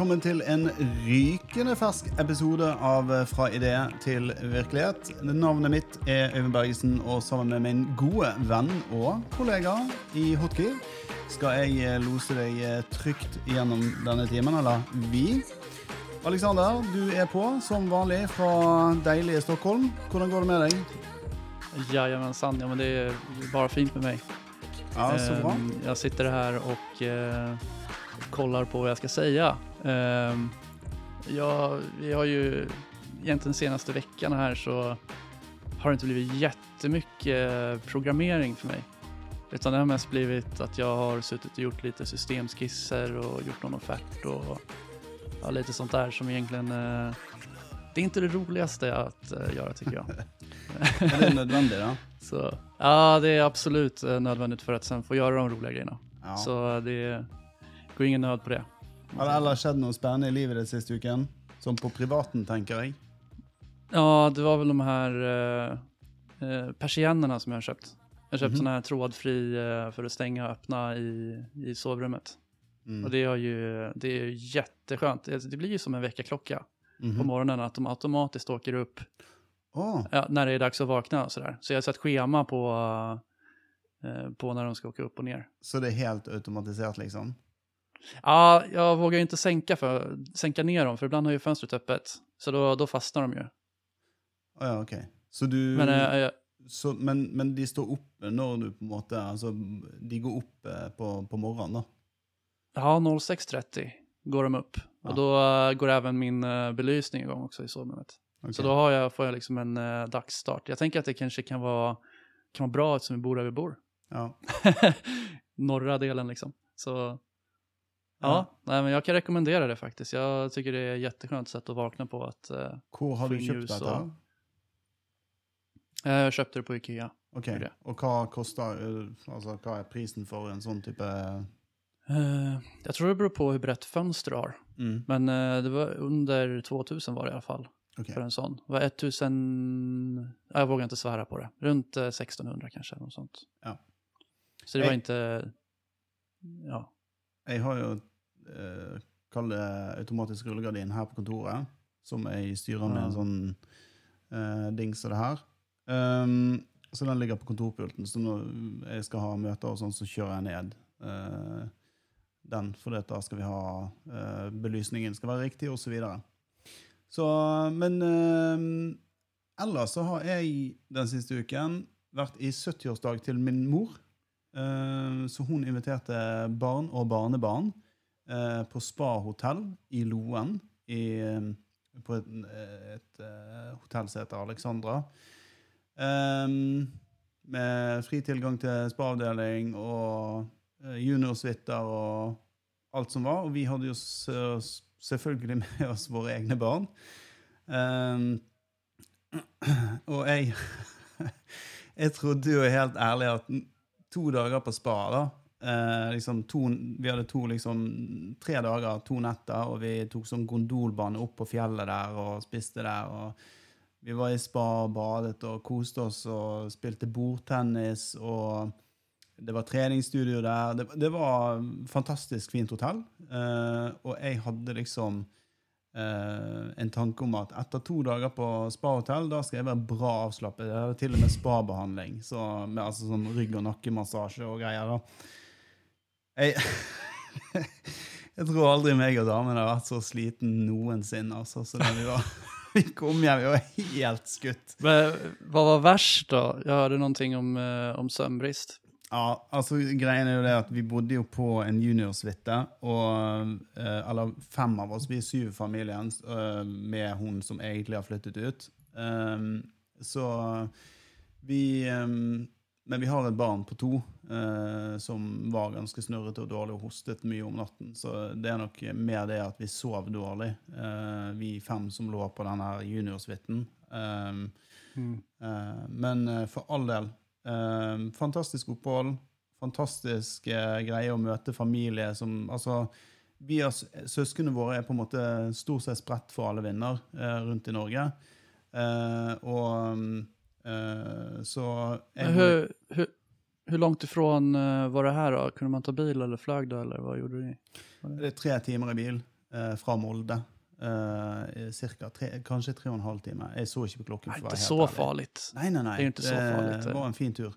velkommen til en rykende fersk episode av Fra idé til virkelighet. Navnet mitt er Øyvind Bergesen, og sammen med min gode venn og kollega i Hotkey skal jeg lose deg trygt gjennom denne timen, eller vi. Alexander, du er på som vanlig fra deilige Stockholm. Hvordan går det med deg? Jajamensan, ja men det er bare fint med meg. Ja, så bra. Jeg sitter her och eh, kollar på vad jag ska säga. Ehm, ja, vi har ju egentligen senaste veckan här så har det inte blivit jättemycket programmering för mig. Utan det har mest blivit att jag har suttit och gjort lite systemskisser och gjort någon offert och ja, lite sånt där som egentligen eh, det är inte det roligaste att eh, göra tycker jag. Er det nødvendig, da? Så, ja, det är absolut eh, nödvändigt för att sen få göra de roliga grejerna. Ja. Så eh, det går ingen nöd på det. Har det ellers skjedd noe spennende i livet den siste uken? Som på privaten, tenker jeg. Ja, det var vel de her uh, persiennene persiennerna som jeg har kjøpt. Jeg har kjøpt mm -hmm. sånne her trådfri uh, for å stenge og åpne i, i sovrummet. Mm. Og det, er jo det er jätteskönt. Det, det blir jo som en vekkerklokka mm -hmm. på morgenen at de automatisk åker opp oh. ja, når det er dags å våkne. Så. Så jeg har satt schema på, uh, på når de skal åke opp og ned. så det er helt automatisert, liksom? Ja, jag vågar ju inte sänka, för, sänka ner dem, för ibland har ju fönstret öppet. Så då, då fastnar de ju. Ja, ok. Så du Men äh, jag, så, men, men de står oppe når du på en måte Altså, de går opp eh, på, på morgenen, da? ja, 06.30 går de opp. Ja. Og da eh, går även min uh, belysning i gang også i sovrummet. Okay. Så da får jeg liksom en uh, dagsstart. Jeg tenker at det kanskje kan være, kan være bra eftersom vi bor der vi bor. Ja. Norra delen liksom. Så ja. Nej, men jag kan rekommendera det faktiskt. Jag tycker det är ett jätteskönt sätt att vakna på. Att, uh, Hvor har du kjøpt dette? og- jag köpte det på Ikea. Ok, det. Og hva koster eh, Altså, hva er prisen for en sånn type Uh, jag tror det beror på hur brett fönster du har. mm. Men uh, det var under 2000 var det i alla fall Okay. för en sån. Det var 1000, jeg jag vågar inte svära på det. Runt eh, 1600 kanske. Något sånt. Ja. Så det var Hey. inte, ja. Jeg har jo eh, Kall det automatisk rullegardin her på kontoret, som jeg styrer med en sånn eh, dings som det her. Um, så den ligger på kontorpulten, så når jeg skal ha møter og sånn, så kjører jeg ned eh, den, for da skal vi ha eh, Belysningen skal være riktig, og så videre. Så, men eh, ellers så har jeg den siste uken vært i 70-årsdag til min mor. Eh, så hun inviterte barn og barnebarn eh, på spa-hotell i Loen. I, eh, på et, et eh, hotell som heter Alexandra. Um, med fri tilgang til spa-avdeling og juniorsuiter og alt som var. Og vi hadde jo selvfølgelig med oss våre egne barn. Um, og jeg Jeg trodde jo helt ærlig at to dager på spa, da eh, liksom to, Vi hadde to, liksom, tre dager, to netter, og vi tok sånn gondolbane opp på fjellet der og spiste der. og Vi var i spa og badet og koste oss og spilte bordtennis. og det var treningsstudio der. Det, det var fantastisk fint hotell. Eh, og jeg hadde liksom eh, en tanke om at etter to dager på spahotell, da skal jeg være bra avslappet. Jeg hadde til og med spabehandling, så, med altså sånn rygg- og nakkemassasje og greier. da. Jeg, jeg tror aldri meg og damen har vært så sliten noensinne. Altså, så da vi, var, vi kom hjem, vi var helt skutt. Men hva var verst, da? Jag hörde någonting om, eh, om søvnbrist. Ja, altså greien er jo det at vi bodde jo på en juniorsuite, og eh, Eller fem av oss, vi er syv i familien, eh, med hun som egentlig har flyttet ut. Um, så vi um, Men vi har et barn på to eh, som var ganske snørrete og dårlig og hostet mye om natten. Så det er nok mer det at vi sov dårlig, eh, vi fem som lå på denne juniorsuiten. Um, Eh, men eh, for all del, eh, fantastisk opphold. Fantastisk greie å møte familie som Altså, vi har, søsknene våre er på en måte stort sett spredt for alle vinder rundt i Norge. Eh, og eh, så hur, hur, hur långt ifrån eh, var det här då? Kunde man ta bil eller flög då eller vad gjorde ni? Det er tre timer i bil. uh, fra Molde. Uh, cirka tre, kanskje tre og en halv time. Jeg så ikke på klokken. Inte være så ærlig. farlig. Nei, nei, nei. Det er ikke så farlig, Det var en fin tur.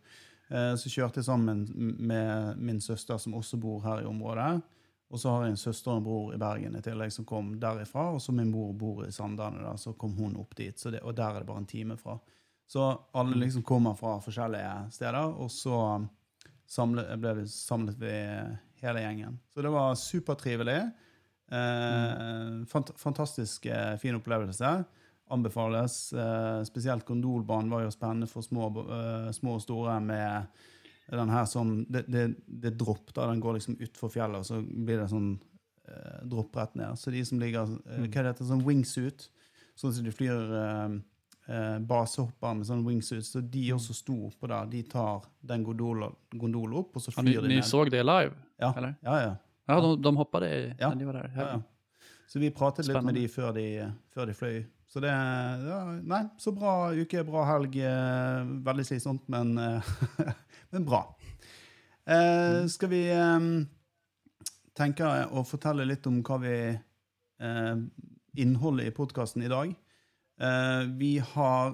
Uh, Så kjørte jeg sammen med min søster, som også bor her i området. Og så har jeg en søster og en bror i Bergen i tillegg som kom derifra. Og så min mor bor i Sandane, da, så kom hun opp dit. Så det, og der er det bare en time fra. Så alle liksom kommer fra forskjellige steder, og så samlet, ble vi samlet vi hele gjengen. Så det var supertrivelig. Eh, fant, fantastisk eh, fin opplevelse. Anbefales. Eh, spesielt gondolbanen var jo spennende for små, eh, små og store med den her som Det, det, det dropp, da. Den går liksom utfor fjellet, og så blir det sånn eh, dropp rett ned. Så de som ligger eh, Hva heter det? Sånn wingsuit. Sånn som de flyr eh, eh, basehopper med sånn wingsuit. Så de også sto oppå der. De tar den gondolen gondol opp, og så Ja, flyr ni, de ni så såg det live? ja, eller? ja, ja. Ja, de, de hoppade i, Ja. ni var der. Ja, ja. Så vi pratet litt med de før de, før de fløy. Så det ja, Nei, så bra uke, bra helg. eh, Veldig slitsomt, men, eh, men bra. Eh, skal vi eh, tenke å fortelle litt om hva vi eh, Innholdet i podkasten i dag. Eh, vi har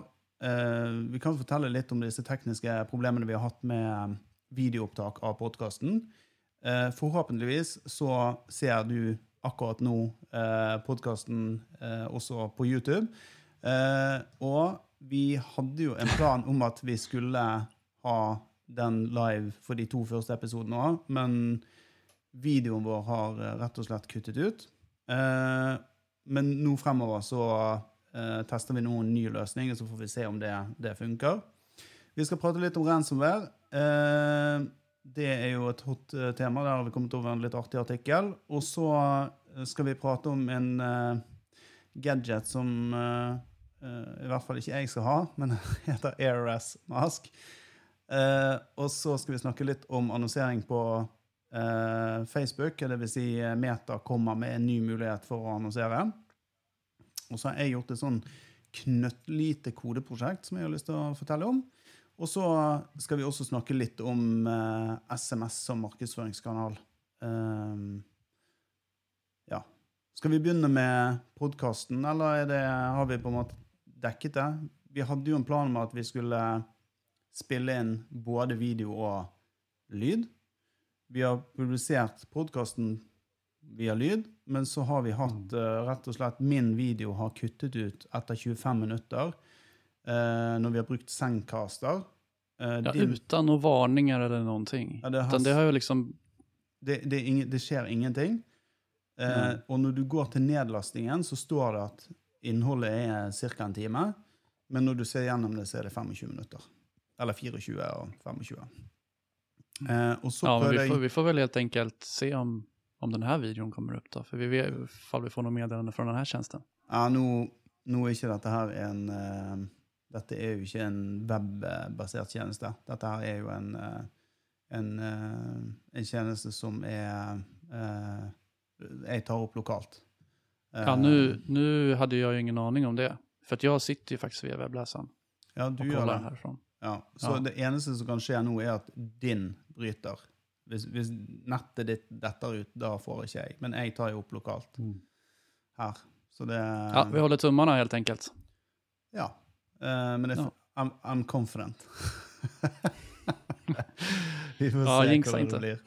eh, Vi kan fortelle litt om disse tekniske problemene vi har hatt med videoopptak av podkasten. Eh, forhåpentligvis så ser du akkurat nå eh, podkasten eh, også på YouTube. Eh, og vi hadde jo en plan om at vi skulle ha den live for de to første episodene òg, men videoen vår har eh, rett og slett kuttet ut. Eh, men nå fremover så eh, tester vi nå en ny løsning, og så får vi se om det, det funker. Vi skal prate litt om ransomware. Eh, det er jo et hot eh, tema. Der har vi kommet over en litt artig artikkel. Og så eh, skal vi prate om en eh, gadget som eh, i hvert fall ikke jeg skal ha, men heter AirS Mask. Og så skal vi snakke litt om annonsering på Facebook. Vil si Meta kommer med en ny mulighet for å annonsere. Og så har jeg gjort et sånn knøttlite kodeprosjekt som jeg har lyst til å fortelle om. Og så skal vi også snakke litt om eh, SMS som markedsføringskanal. Um, ja. Skal vi begynne med podkasten, eller er det, har vi på en måte dekket det? Vi hadde jo en plan om at vi skulle spille inn både video og lyd. Vi har publisert podkasten via lyd, men så har vi hatt eh, rett og slett Min video har kuttet ut etter 25 minutter eh, når vi har brukt Sendcaster. Eh, Ja, din- noen varninger varningar eller ting. Ja, det har- Utan det har jo liksom, det, det, det skjer ingenting. Eh, Mm. Og når du går til nedlastingen, så står det at innholdet er ca. en time. Men når du ser gjennom det, så er det 25 minutter. Eller 24 og 25. Eh, og så ja, men vi får, jeg vi får vel helt enkelt se om, om den här videon kommer upp då. För vi vet ifall vi får något meddelande från den här tjänsten. Ja, nå, nå er ikke dette her en uh, Dette er jo ikke en webbasert tjeneste. Dette her er jo en, uh, en, uh, en tjeneste som er eh, Jeg tar opp lokalt. Ja, nå nu, nu hade jag ju ingen aning om det. För att jag sitter ju faktiskt via webbläsaren ja, du kollar det. härifrån. Ja, så Ja. det eneste som kan skje nå, er at din bryter. Hvis, hvis nettet ditt detter ut, da får ikke jeg. Men jeg tar jo opp lokalt her. Så det Ja, vi holder tummarna helt enkelt. Ja. Uh, men det, Ja. I'm, I'm confident. vi får Ja, se hva hvordan det blir.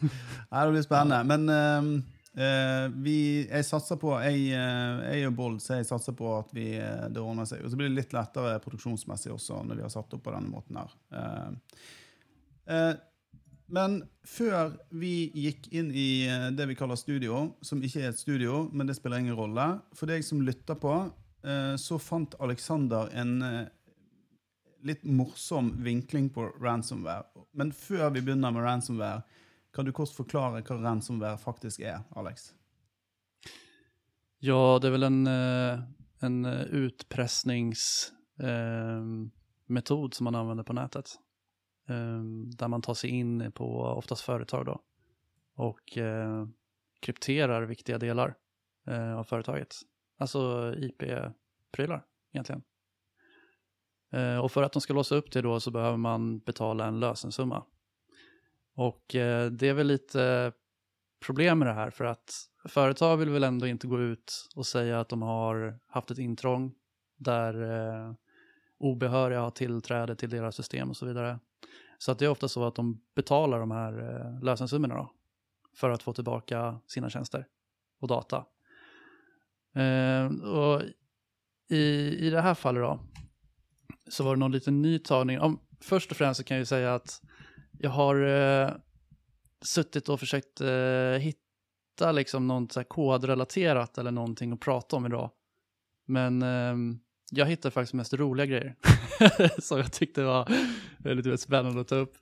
Nei, det blir spennende. Men uh, Uh, vi, jeg satser på Jeg, uh, jeg er bold, så jeg satser på at vi, det ordner seg. Og så blir det litt lettere produksjonsmessig også når vi har satt opp på denne måten her. Men før vi gikk inn i eh, det vi kaller studio, som ikke er et studio, men det spiller ingen rolle For deg som lytter på, eh, så fant Alexander en eh, litt morsom vinkling på ransomware. Men før vi begynner med ransomware, kan du kort forklare hva ransomware faktisk er, Alex? Ja, det er vel en, en utpressningsmetod som man anvender på nätet. Eh, Där man tar sig in på oftast företag då och eh, krypterar viktiga delar eh, av företaget. Alltså IP-prylar egentligen. Eh, Och för att de ska låsa upp det då så behöver man betala en lösensumma. Och det är väl lite problem med det här för att företag vill väl ändå inte gå ut och säga att de har haft ett intrång där eh, obehöriga har tillträde till deras system och så vidare. Så det är ofta så att de betalar de här eh, lösensummorna då, för att få tillbaka sina tjänster och data. Eh, och i, I det här fallet då, så var det någon liten ny tagning. Om, först och främst så kan jag ju säga att jag har eh, suttit och försökt eh, hitta liksom något så kodrelaterat eller någonting att prata om idag. Men eh, jag hittar faktiskt mest roliga grejer som jag tyckte var väldigt, väldigt spännande att ta upp.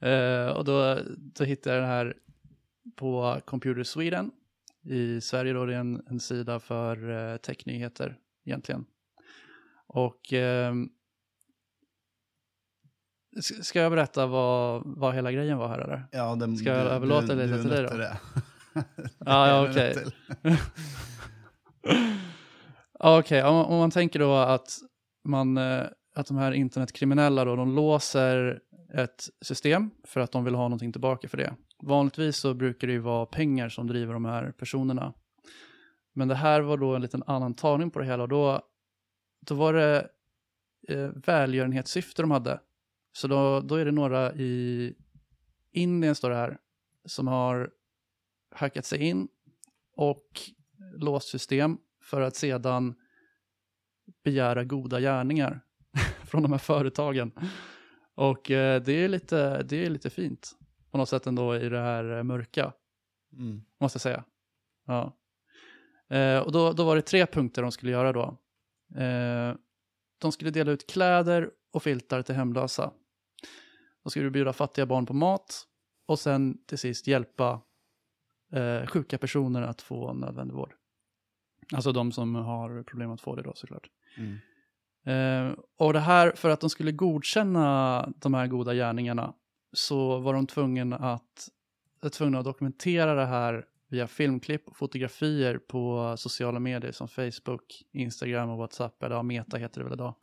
Eh, och då, då hittade jag den här på Computer Sweden. I Sverige då det är en, en sida för eh, technyheter egentligen. Och eh, ska jag berätta vad, vad hela grejen var här eller? Ja, det, Ska jag överlåta lite du till dig då? det. Ja, ja, du okej. okay. til. Ja, om, om man tänker då att, man, eh, att de här internetkriminella då, de låser ett system för att de vill ha någonting tillbaka för det. Vanligtvis så brukar det ju vara pengar som driver de här personerna. Men det här var då en liten annan tagning på det hela och då, då var det eh, välgörenhetssyfte de hade. Så då, då är det några i Indien, står det här, som har hackat sig in och låst system för att sedan begära goda gärningar från de här företagen. Och eh, det, är lite, det är lite fint på något sätt ändå i det här eh, mörka, Mm. måste jag säga. Ja. Eh, och då, då var det tre punkter de skulle göra då. Eh, de skulle dela ut kläder och filtar till hemlösa. De skulle bjuda fattiga barn på mat och sen till sist hjälpa eh, sjuka personer att få nödvändig vård. Alltså de som har problem att få det då såklart. Mm. Eh, och det här, för att de skulle godkänna de här goda gärningarna så var de tvungna att, dokumentere det här via filmklipp och fotografier på sociala medier som Facebook, Instagram och WhatsApp, eller ja, Meta heter det väl idag.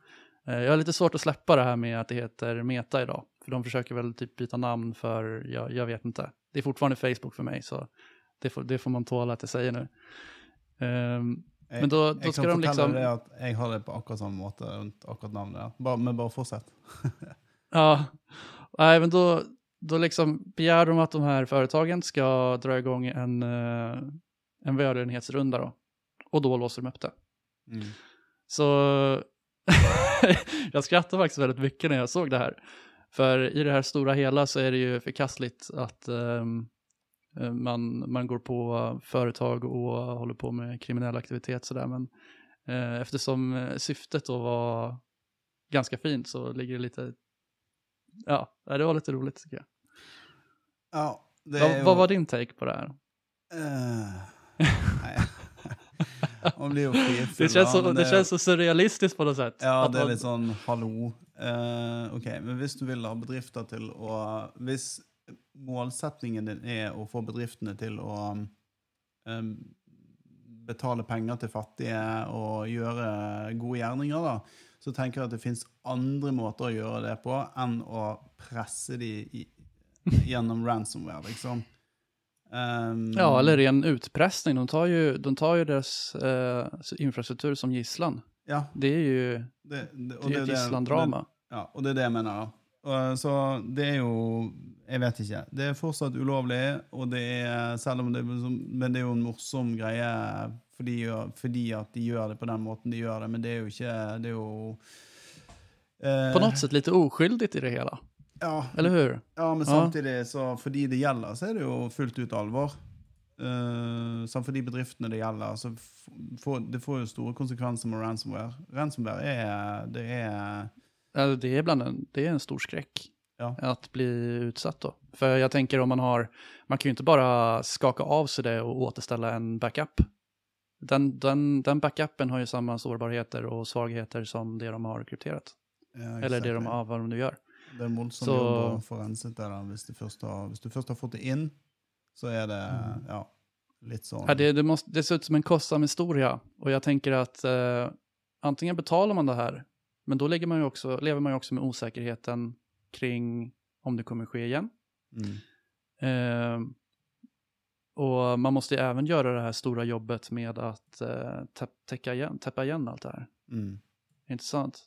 Eh, jag har lite svårt att släppa det här med att det heter Meta idag, för de försöker väl typ byta namn för, jag, jag vet inte. Det är fortfarande Facebook för mig, så det får, det får man tåla att jag säger nu. Ehm, Jeg, Men da- da skal de liksom- det at jeg har det på akkurat samme måte rundt akkurat navnet. Bare, men bare fortsett. Ja, nej men då, då liksom begär de att de här företagen ska dra igång en, eh, en välgörenhetsrunda då. Och då låser de upp det. Mm. Så jag skrattade faktiskt väldigt mycket när jag såg det här. För i det här stora hela så är det ju förkastligt att eh, man, man går på företag och håller på med kriminell aktivitet sådär. Men eh, eftersom eh, syftet då var ganska fint så ligger det lite, ja, det var lite roligt tycker jag. Ja, det Vad, vad var din take på det här? Uh. Man blir jo frifull. Det känns, så, det er- känns så surrealistiskt på något sätt. Ja, Att det er litt sånn hallo. Eh, ok, men hvis du vil ha bedrifter til å Hvis målsetningen din er å få bedriftene til å um, betale penger til fattige og gjøre gode gjerninger, da, så tenker jeg at det fins andre måter å gjøre det på enn å presse de i, gjennom ransomware, liksom. Um, Ja, eller ren utpressning. De tar jo, de tar jo deres eh, infrastruktur som gisslan. ja, Det er jo det, det, det er et gisseldrama. Ja, og det er det jeg mener. da. Og, Så det er jo Jeg vet ikke. Det er fortsatt ulovlig, og det er, selv om det, liksom- men det er jo en morsom greie fordi, fordi at de gjør det på den måten de gjør det, men det er jo ikke Det er jo eh, På noe sett litt uskyldig i det hele. Ja, Eller hur? ja, men samtidig, så fordi det gjelder, så er det jo fullt ut alvor. Uh, for de bedriftene det gjelder, så f- får, det får jo store konsekvenser med ransomware. Ransomware er Det er det, är bland en, det är en stor skräck Ja. att bli utsatt då. För jag tänker om man har, man kan ju inte bara skaka av sig det och återställa en backup. Den, den, den backupen har ju samma sårbarheter och svagheter som det de har krypterat. ja, Eller det de har, vad de nu gör. Det er en voldsom Så- jobb å få der. Hvis, du har, hvis du først har fått det inn, så er det Mm. ja, litt sånn Ja, det, det, måste, det ser ut som en kostsam historia. Och jag tänker att eh, antingen betalar man det här, men då lever man ju också, lever man jo också med osäkerheten kring om det kommer ske igen. mm. Eh, Och man måste även göra det här stora jobbet med att eh, täp- täcka igen, täppa igen allt det här. Mm. Intressant.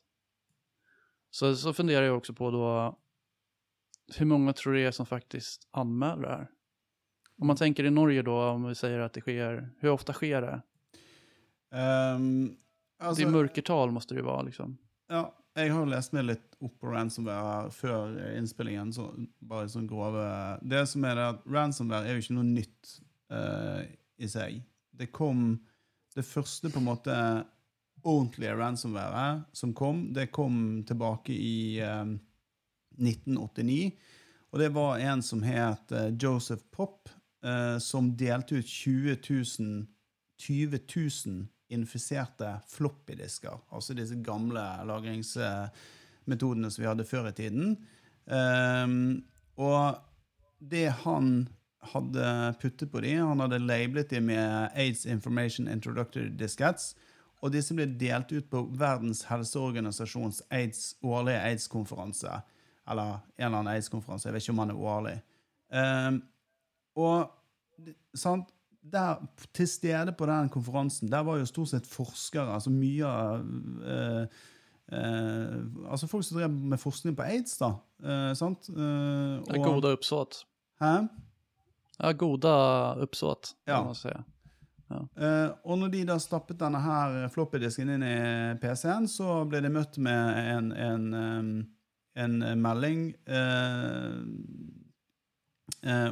Så, så funderar jag också på då, hur många tror det är som faktiskt anmäler det här? Om man tänker i Norge då, om vi säger att det sker, hur ofta sker det? Um, altså, det är mörkertal måste det ju vara liksom. Ja, jeg har lest meg litt opp på ransomware før innspillingen. Så bare sånn grove Det som er det at ransomware er jo ikke noe nytt uh, i seg. Det kom Det første på en måte ordentlige ransomware som kom, det kom tilbake i eh, 1989. Og det var en som het eh, Joseph Pop, uh, som delte ut 20 000 20 000 infiserte floppydisker. Altså disse gamle lagringsmetodene som vi hadde før i tiden. Ehm, og det han hadde puttet på de, han hadde labelet de med AIDS Information Introductory Diskettes, og disse ble delt ut på Verdens helseorganisasjons AIDS, årlige AIDS-konferanse. Eller en eller annen AIDS-konferanse, jeg vet ikke om han er årlig. Um, og sant, der, til stede på den konferansen, der var jo stort sett forskere, altså mye uh, eh, Altså folk som drev med forskning på aids, da. Eh, sant? Eh, Ja, gode oppsåt. Hæ? Ja, goda uppsåt, Ja. kan man säga. Eh, og når de da stappet denne her floppydisken inn i PC-en, så ble de møtt med en, en, em, en melding eh,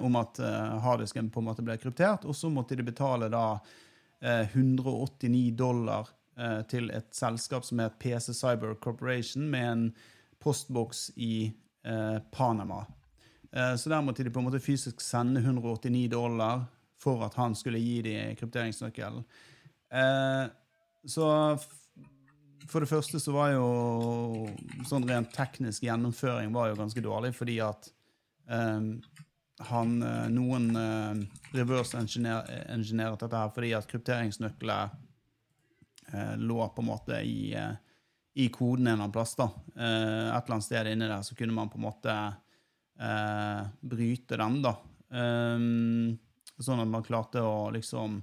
om at eh, harddisken på en måte ble kryptert, og så måtte de betale da eh, 189 dollar eh, til et selskap som het PC Cyber Corporation, med en postboks i eh, Panama. Eh, så der måtte de på en måte fysisk sende 189 dollar for at han skulle gi de krypteringsnøkkelen. Eh, så for det første så var jo sånn rent teknisk gjennomføring var jo ganske dårlig, fordi at eh, han, eh, noen eh, reverse engineer, engineeret dette her fordi at krypteringsnøkler eh, lå på en måte i, i koden en eller annen plass. da. Et eller annet sted inni der så kunne man på en måte bryte den, da. Sånn at man klarte å liksom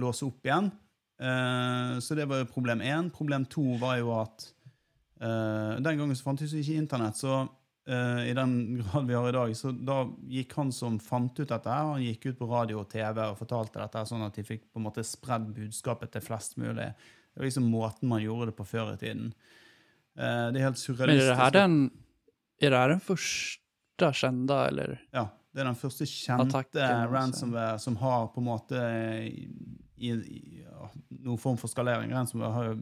låse opp igjen. Så det var jo problem én. Problem to var jo at den gangen så fantes ikke internett, så i den grad vi har i dag, så da gikk han som fant ut dette, her, han gikk ut på radio og TV og fortalte dette, sånn at de fikk på en måte spredd budskapet til flest mulig. Det var liksom måten man gjorde det på før i tiden. Eh, det er helt Men surrealistisk. är det her den, er det her den første kjente, eller? Ja, det er den første kjente Attacken, ransomware som har på en måte i, i, ja, noen form for skalering. Ransomware har jo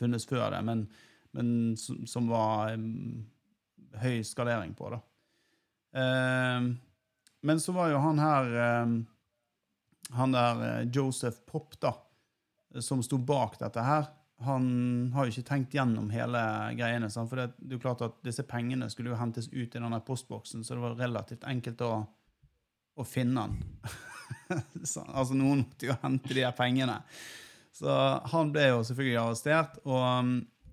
funnes før det, men, men som, som var høy skalering på da. Ehm, men så var jo han her em, Han der eh, Joseph Pop, da, som sto bak dette her, han har jo ikke tenkt gjennom hele greiene. Sant? For det, det er jo klart at disse pengene skulle jo hentes ut i denne postboksen, så det var relativt enkelt å, å finne den. Så, altså, noen måtte jo hente de her pengene. Så han ble jo selvfølgelig arrestert, og,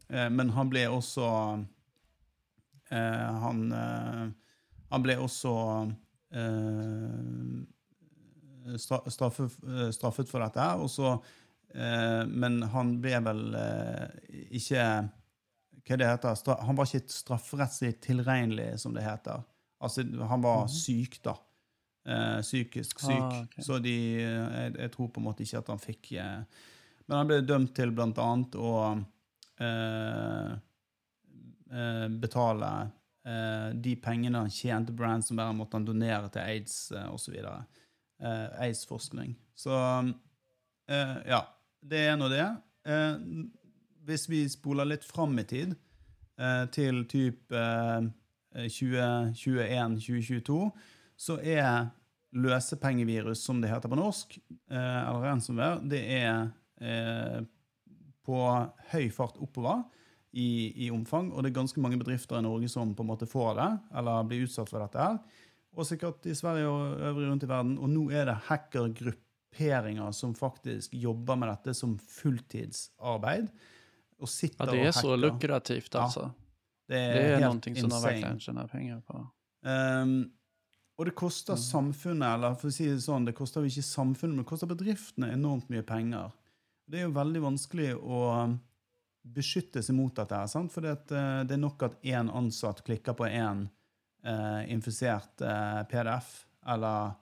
eh, men han ble også han, eh, han ble også eh, straffet, eh, straffet for dette Også, Eh, men han ble vel eh, ikke Hva det heter Han var ikke strafferettslig tilregnelig, som det heter. Altså, han var syk, da. Eh, psykisk syk. Ah, okay. Så de eh, jeg, jeg tror på en måte ikke at han fikk eh, Men han ble dømt til blant annet å eh, eh, betale eh, de pengene han tjente ransomware, måtte han donere til aids eh, osv. Eh, aids-forskning. Så eh, ja, det er nå det. Eh, hvis vi spoler litt fram i tid, til typ eh, 2021-2022, så er løsepengevirus, som det heter på norsk, eller ransomware, det er på høy fart oppover i, i omfang, og det er ganske mange bedrifter i Norge som på en måte får det, eller blir utsatt for dette her. Og sikkert i Sverige og øvrig rundt i verden. Og nå er det hackergrupperinger som faktisk jobber med dette som fulltidsarbeid. Og sitter Ja, det er og så lukrativt, lukrativt Ja. Det er, Det er helt noe som har vært en tjänar pengar på. Um, Og det koster mm. samfunnet, eller for å si det sånn, det koster ikke samfunnet, men det koster bedriftene enormt mye penger. Det er jo veldig vanskelig å beskytte seg mot dette sant? For det, det er nok at én ansatt klikker på én eh, infisert eh, PDF, eller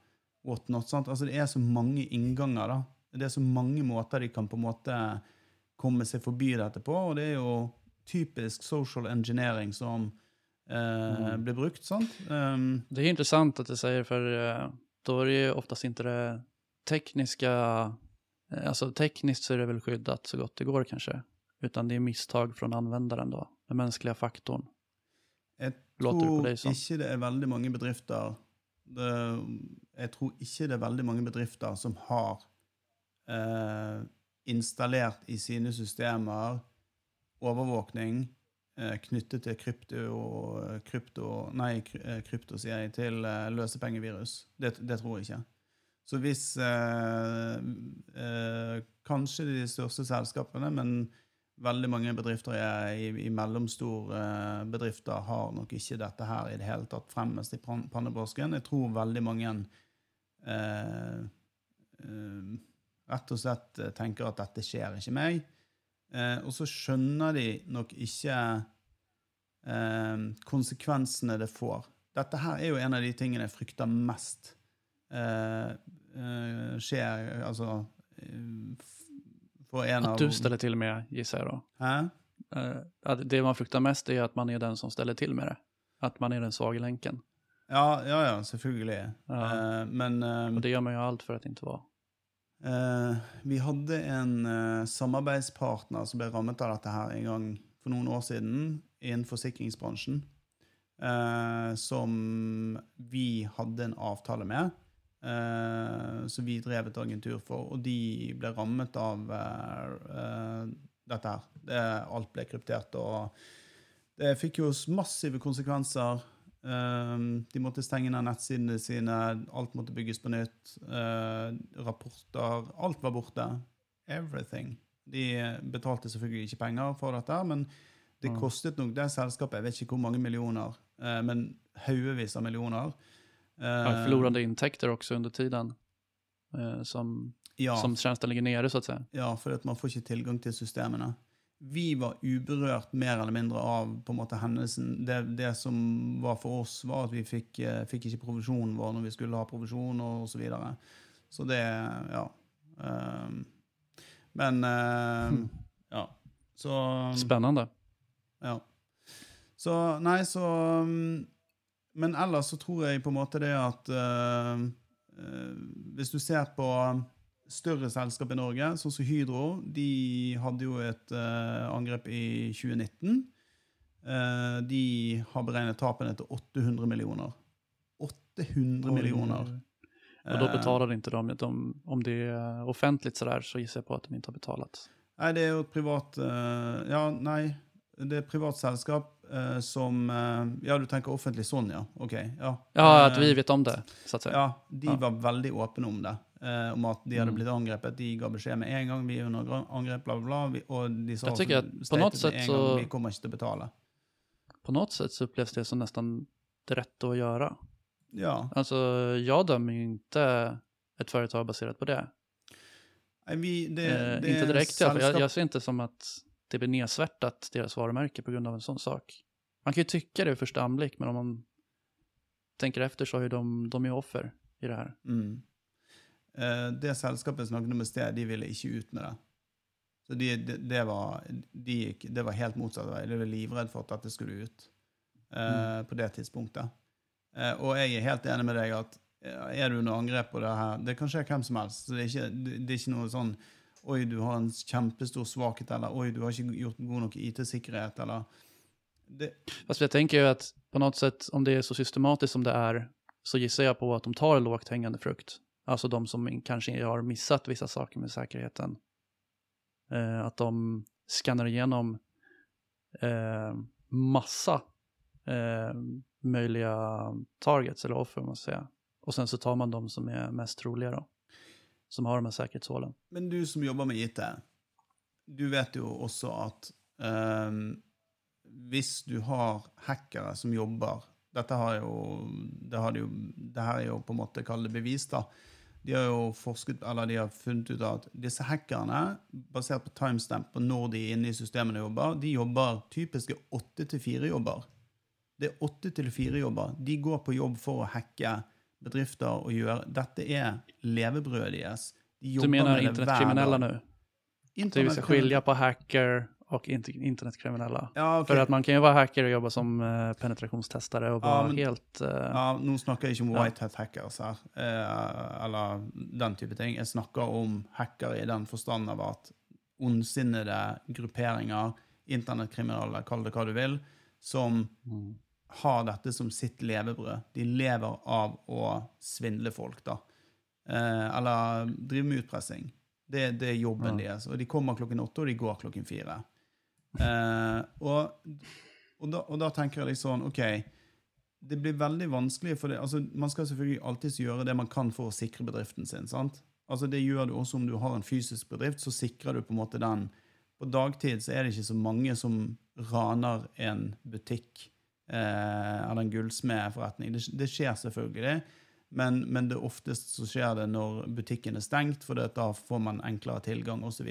whatnot. Sant? Altså, det er så mange innganger, da. Det er så mange måter de kan på en måte komme seg forbi dette på, og det er jo typisk social engineering som eh, Mm. blir brukt, sant? Um, Det er interessant at du sier, for uh, da er det jo oftest ikke det tekniske Altså teknisk så er det vel skyddet så godt det går kanske. Utan det är misstag från användaren då, den mänskliga faktorn. Jeg tror ikke det er veldig mange bedrifter det, Jeg tror ikke det er veldig mange bedrifter som har eh, installert i sine systemer overvåkning eh, knyttet til krypto, krypto Nei, eh, krypto, sier jeg, til eh, løsepengevirus. Det, det tror jeg ikke. Så hvis eh, eh, Kanskje de største selskapene, men veldig mange bedrifter i, i, mellomstore eh, bedrifter har nok ikke dette her i det hele tatt fremmest i pan- pannebrasken. Jeg tror veldig mange eh, eh, rett og slett eh, tenker at dette skjer ikke meg. Eh, og så skjønner de nok ikke eh, konsekvensene det får. Dette her er jo en av de tingene jeg frykter mest skjer, altså eh, en for av du ställer till med gissar jag då. Eh, att det man fruktar mest er at man er den som ställer til med det. At man er den svage lenken. Ja, ja, ja, selvfølgelig. Ja. Uh, men uh, Og det gjør man jo alt for at ikke var. Uh, vi hadde en eh, samarbeidspartner som ble rammet av dette her en gang for noen år siden innen forsikringsbransjen. eh, som vi hadde en avtale med, eh, som vi drev et agentur for. Og de ble rammet av uh, uh, dette her. Det, alt ble kryptert. Og det fikk jo massive konsekvenser. De måtte stenge ned nettsidene sine, alt måtte bygges på nytt. rapporter Alt var borte. Everything. De betalte selvfølgelig ikke penger for dette, men det Mm. kostet nok det selskapet, jeg vet ikke hvor mange millioner, men haugevis av millioner. Ja, Eh, förlorade intäkter också under tiden. Eh, som, ja, som tjänsten ligger nere så att säga. ja, for att man får ikke tilgang til systemene. Vi var uberørt mer eller mindre av på en måte hendelsen. Det, det som var for oss, var at vi fikk, fick inte ikke provisjonen vår når vi skulle ha provisjon, og så videre. Så det Ja. ehm, men ehm, Hmm. Ja. Så Spännande. Ja. Så nei, så um, Men ellers så tror jeg på en måte det at uh, uh, Hvis du ser på større selskap i Norge, sånn som Hydro, de hadde jo et uh, angrep i 2019. Uh, de har beregnet tapene til 800 millioner. 800 millioner. Och då betaler betalar inte de, de, om det offentlig, så, sådär så gissar jag på at de ikke har betalt. Nei, det er jo et privat uh, Ja, nei. Det er et privat selskap eh, som uh, Ja, du tenker offentlig sånn, ja. OK. Ja, Ja, at vi vet om det, så. Ja, de Ja. var veldig åpne om det. Uh, om at de hadde Mm. blitt angrepet. De ga beskjed med en gang vi er under angrep, bla, bla, bla. Og de sa Jeg at på något sätt en så- gang, Vi kommer ikke til å betale. På något sätt så upplevs det som nesten det rette å gjøre. Ja. Alltså, jag dömer ju inte ett företag baserat på det. Nei, vi, det, Eh, det inte er direkt selskap... Jag, jag ser inte som att det blir nedsvärtat, deras varumärke, på grund av en sån sak. Man kan ju tycka det i första anblick, men om man tänker efter så är de, de är offer i det här. Mm. Eh, det selskapet snakket om i sted, de ville ikke ut med det. Så de, det, det, var, de gikk, det var helt motsatt vei. De var livredd for at det skulle ut eh, på det tidspunktet. Eh, og jeg er helt enig med deg at eh, er du under angrep på det her Det kan skje hvem som helst. Så det er ikke, det, det er ikke noe sånn Oi, du har en kjempestor svakhet, eller oi, du har ikke gjort god nok IT-sikkerhet, eller det, Fast jeg tenker jo at på noe sett, om det er så systematisk som det er, så gissar jeg på at de tar lågt hängande frukt. Alltså de som kanskje har missat vissa saker med sikkerheten. Eh, at de skanner igjennom eh, massa eh, mulige targets eller offer, om man si. Og sen så tar man de som er mest trolige, då. Som har de här säkerhetshålen. Men du som jobber med IT, du vet jo også at ehm, hvis du har hackere som jobber dette har jo, det, har de jo, det her er jo på en måte kall bevis, da. De har jo forsket, eller de har funnet ut at disse hackerne, basert på timestamp på når de er inne i systemene jobber, de jobber typiske åtte til fire-jobber. Det er åtte til fire-jobber. De går på jobb for å hacke bedrifter å gjøre Dette er levebrødet deres. De Du mener internettkriminelle nå? det hver internetkriminella dag. nu? Det vi ska Internettkriminelle- på hacker och internettkriminelle. internetkriminella. Ja, okay. För att man kan ju vara hacker och jobba som penetrasjonstestere penetrationstestare och vara men- helt... Uh, Ja, nå snakker jeg ikke om Ja. white hat hackers her, uh, eller den type ting. Jeg snakker om hackere i den forstand av at ondsinnede grupperinger, internettkriminelle, kall det hva du vil, som mm. Har dette som sitt levebrød. De lever av å svindle folk, da. Eh, eller drive med utpressing. Det, det er jobben Ja. deres. Og de kommer klokken åtte, og de går klokken fire. Eh, og, og, da, og da tenker jeg litt sånn OK, det blir veldig vanskelig for det. Altså, man skal selvfølgelig alltid gjøre det man kan for å sikre bedriften sin. sant? Altså, Det gjør du også om du har en fysisk bedrift, så sikrer du på en måte den. På dagtid så er det ikke så mange som raner en butikk eller en gullsmedforretning. Det, det skjer selvfølgelig, men, men det oftest så skjer det når butikken er stengt, for da får man enklere tilgang osv.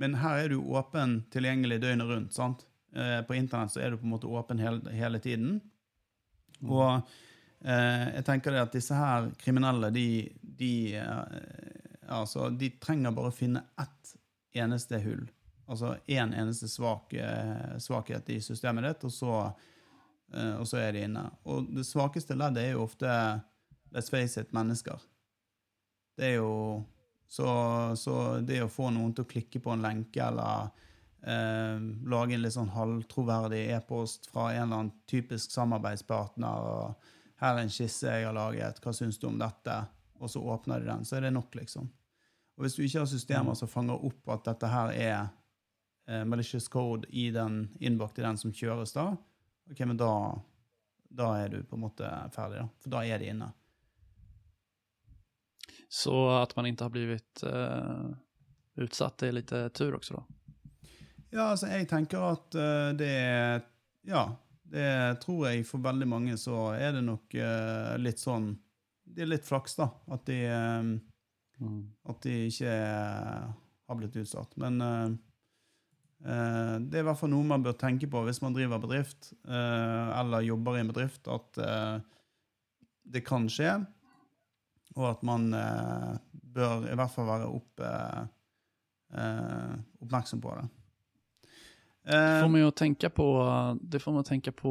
Men her er du åpen tilgjengelig døgnet rundt. sant? Eh, på internett så er du på en måte åpen hele, hele tiden. Og eh, jeg tenker det at disse her kriminelle, de, de, eh, altså, de trenger bare å finne ett eneste hull. Altså én en eneste svak, svakhet i systemet ditt, og så, eh, og så er de inne. Og det svakeste leddet er jo ofte, let's face it, mennesker. Det er jo så, så det å få noen til å klikke på en lenke eller eh, lage en litt sånn halvtroverdig e-post fra en eller annen typisk samarbeidspartner og 'Her er en skisse jeg har laget. Hva syns du om dette?' Og så åpner de den. Så er det nok, liksom. Og hvis du ikke har systemer som fanger opp at dette her er eh, malicious code i den innbakt i den som kjøres da, ok, men da, da er du på en måte ferdig, da. For da er de inne. Så at man ikke har blivit uh, utsatt, det är lite tur også, da? Ja, altså, jeg tenker at uh, det er Ja, det tror jeg for veldig mange så er det nok uh, litt sånn Det er litt flaks, da. At de, eh, Mm. at de ikke eh, har blitt utsatt. Men eh, eh, det er i hvert fall noe man bør tenke på hvis man driver bedrift, eh, eller jobber i en bedrift, at eh, det kan skje, og at man eh, bør i hvert fall være opp, eh, eh, oppmerksom på det. Det får man jo tenke på, det får man tenke på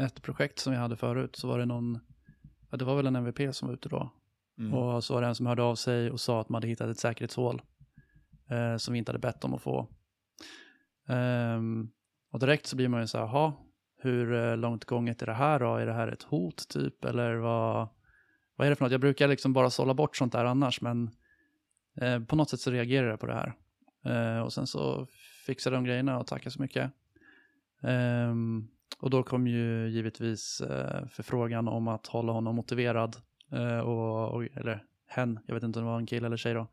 et projekt som vi hadde förut, så var det noen ja, det var vel en MVP som var ute da. mm. Og så var det en som hørte av seg og sa at man hadde funnet et sikkerhetshull eh, som vi ikke hadde bedt om å få. Ehm, och direkt så blir man ju så här, jaha, hur eh, långt gånget är det här då? Är det här ett hot typ? Eller vad, vad är det för något? Jag brukar liksom bara sålla bort sånt där annars, men eh, på något sätt så reagerar jag på det här. Eh, och sen så fixade de grejerna och takker så mycket. Ehm, och då kom ju givetvis eh, förfrågan om att hålla honom motiverad. Eh, och, och, eller hen, jag vet inte om det var en kille eller tjej då.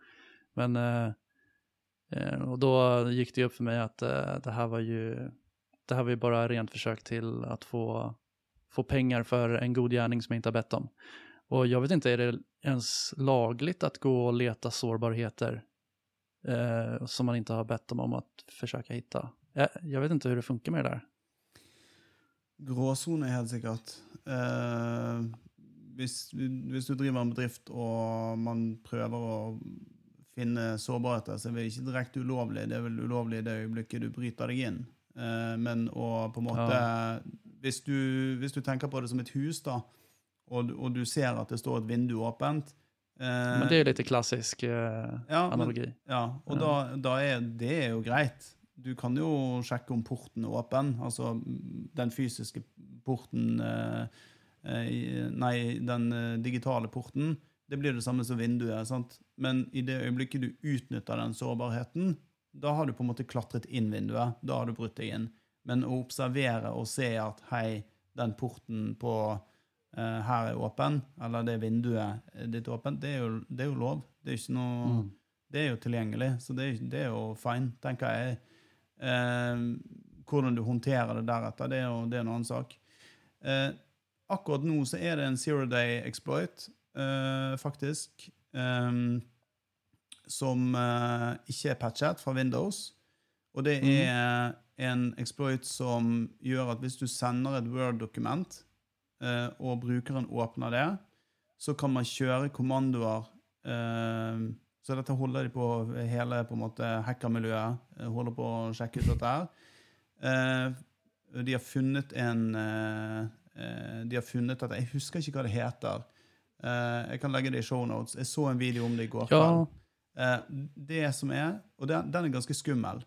Men eh, eh, och då gick det upp för mig att eh, det här var ju det här var ju bara rent försök till att få, få pengar för en god gärning som jag inte har bett om. Och jag vet inte, är det ens lagligt att gå och leta sårbarheter eh, som man inte har bett dem om att försöka hitta? Jag, jag vet inte hur det funkar med det där. Gråsone, helt sikkert. Eh, hvis, hvis du driver en bedrift og man prøver å finne sårbarheter, så er det ikke direkte ulovlig. Det er vel ulovlig i det øyeblikket du bryter deg inn. Eh, men å på en måte hvis, du, hvis du tenker på det som et hus, da, og, og du ser at det står et vindu åpent eh, Men det er jo litt klassisk eh, ja, men- analogi. Ja, og Ja. Da, da er det er jo greit. Du kan jo sjekke om porten er åpen, altså den fysiske porten eh, eh, Nei, den digitale porten. Det blir det samme som vinduet. sant? Men i det øyeblikket du utnytter den sårbarheten, da har du på en måte klatret inn vinduet. Da har du brutt deg inn. Men å observere og se at hei, den porten på eh, her er åpen, eller det vinduet er ditt åpent, det er jo, det er jo lov. Det er noe Mm. det er jo tilgjengelig, så det er, det er jo fine, tenker jeg. Eh, hvordan du håndterer det deretter, det er jo det er en annen sak. Eh, akkurat nå så er det en zero day exploit, eh, faktisk, ehm, som uh, ikke er patchet fra Windows. Og det er en exploit som gjør at hvis du sender et Word-dokument, uh, og brukeren åpner det, så kan man kjøre kommandoer uh, Så dette holder de på hele på en måte hackermiljøet. eh, Holder på å sjekke ut dette her. Uh, de har funnet en De har funnet dette Jeg husker ikke hva det heter. Eh, jeg kan legge det i shownotes. Jeg så en video om det i går Ja, kveld. Eh, det som er, og den, den er ganske skummel,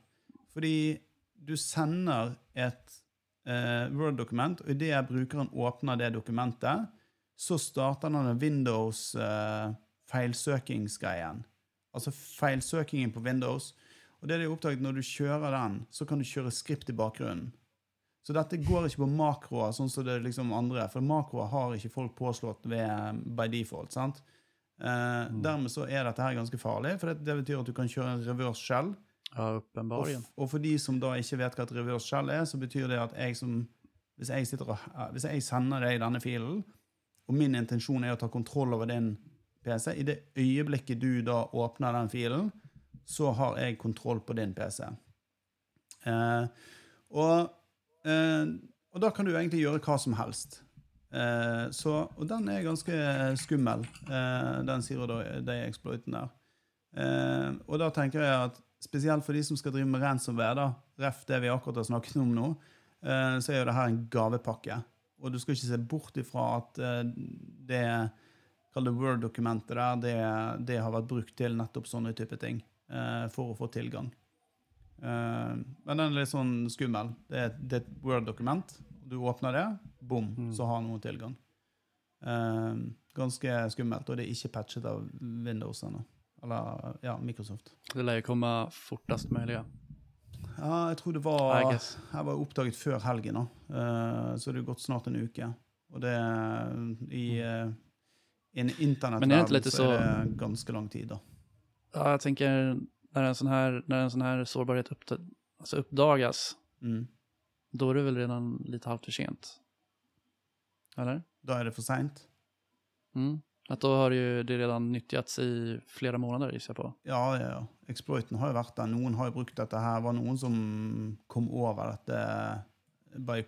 fordi du sender et eh, Word-dokument, og idet brukeren åpner det dokumentet, så starter den Windows eh, feilsøkingsgreien. Altså feilsøkingen på Windows. Og det de har oppdaget, når du kjører den, så kan du kjøre skript i bakgrunnen. Så dette går ikke på makroer, sånn som det liksom andre. For makroer har ikke folk påslått ved, by default. sant? Eh, Dermed så er dette her ganske farlig, for det, det betyr at du kan kjøre en reverse shell. ja Og, og for de som da ikke vet hva et reverse shell er, så betyr det at jeg som hvis jeg, sitter og, eh, hvis jeg sender deg denne filen, og min intensjon er å ta kontroll over din PC, i det øyeblikket du da åpner den filen, så har jeg kontroll på din PC. Eh, og, eh, og da kan du egentlig gjøre hva som helst. Eh, så, og den er ganske skummel, eh, den sier da de exploiten der. Eh, og da tenker jeg at spesielt for de som skal drive med ransomware, da, ref det vi akkurat har snakket om nå, eh, så er jo det her en gavepakke. Og du skal ikke se bort ifra at eh, det Word-dokumentet der, det, det har vært brukt til nettopp sånne type ting eh, for å få tilgang. Eh, men den er litt sånn skummel. Det er, det er et Word-dokument. Du åpner det, bom, Mm. så har noen tilgang. Eh, ganske skummelt, og det er ikke patchet av Windows ennå. Eller ja, Microsoft. Det leier komme fortest mulig? Ja. Ja, jeg tror det var Jeg var oppdaget før helgen, da. Eh, så det er gått snart en uke. Og det i uh, en internettverden så er det ganske lang tid, da. Ja, jeg tänker när en sån här, när en sån här sårbarhet upp, alltså uppdagas, Mm. då är det väl redan lite halvt för sent? Eller? Da er det for sent. Mm. Att då har ju det redan nyttjats i flera månader gissar jag på. Ja, ja, ja. Exploiten har jo vært der. Noen har jo brukt dette her. var noen som kom over dette by,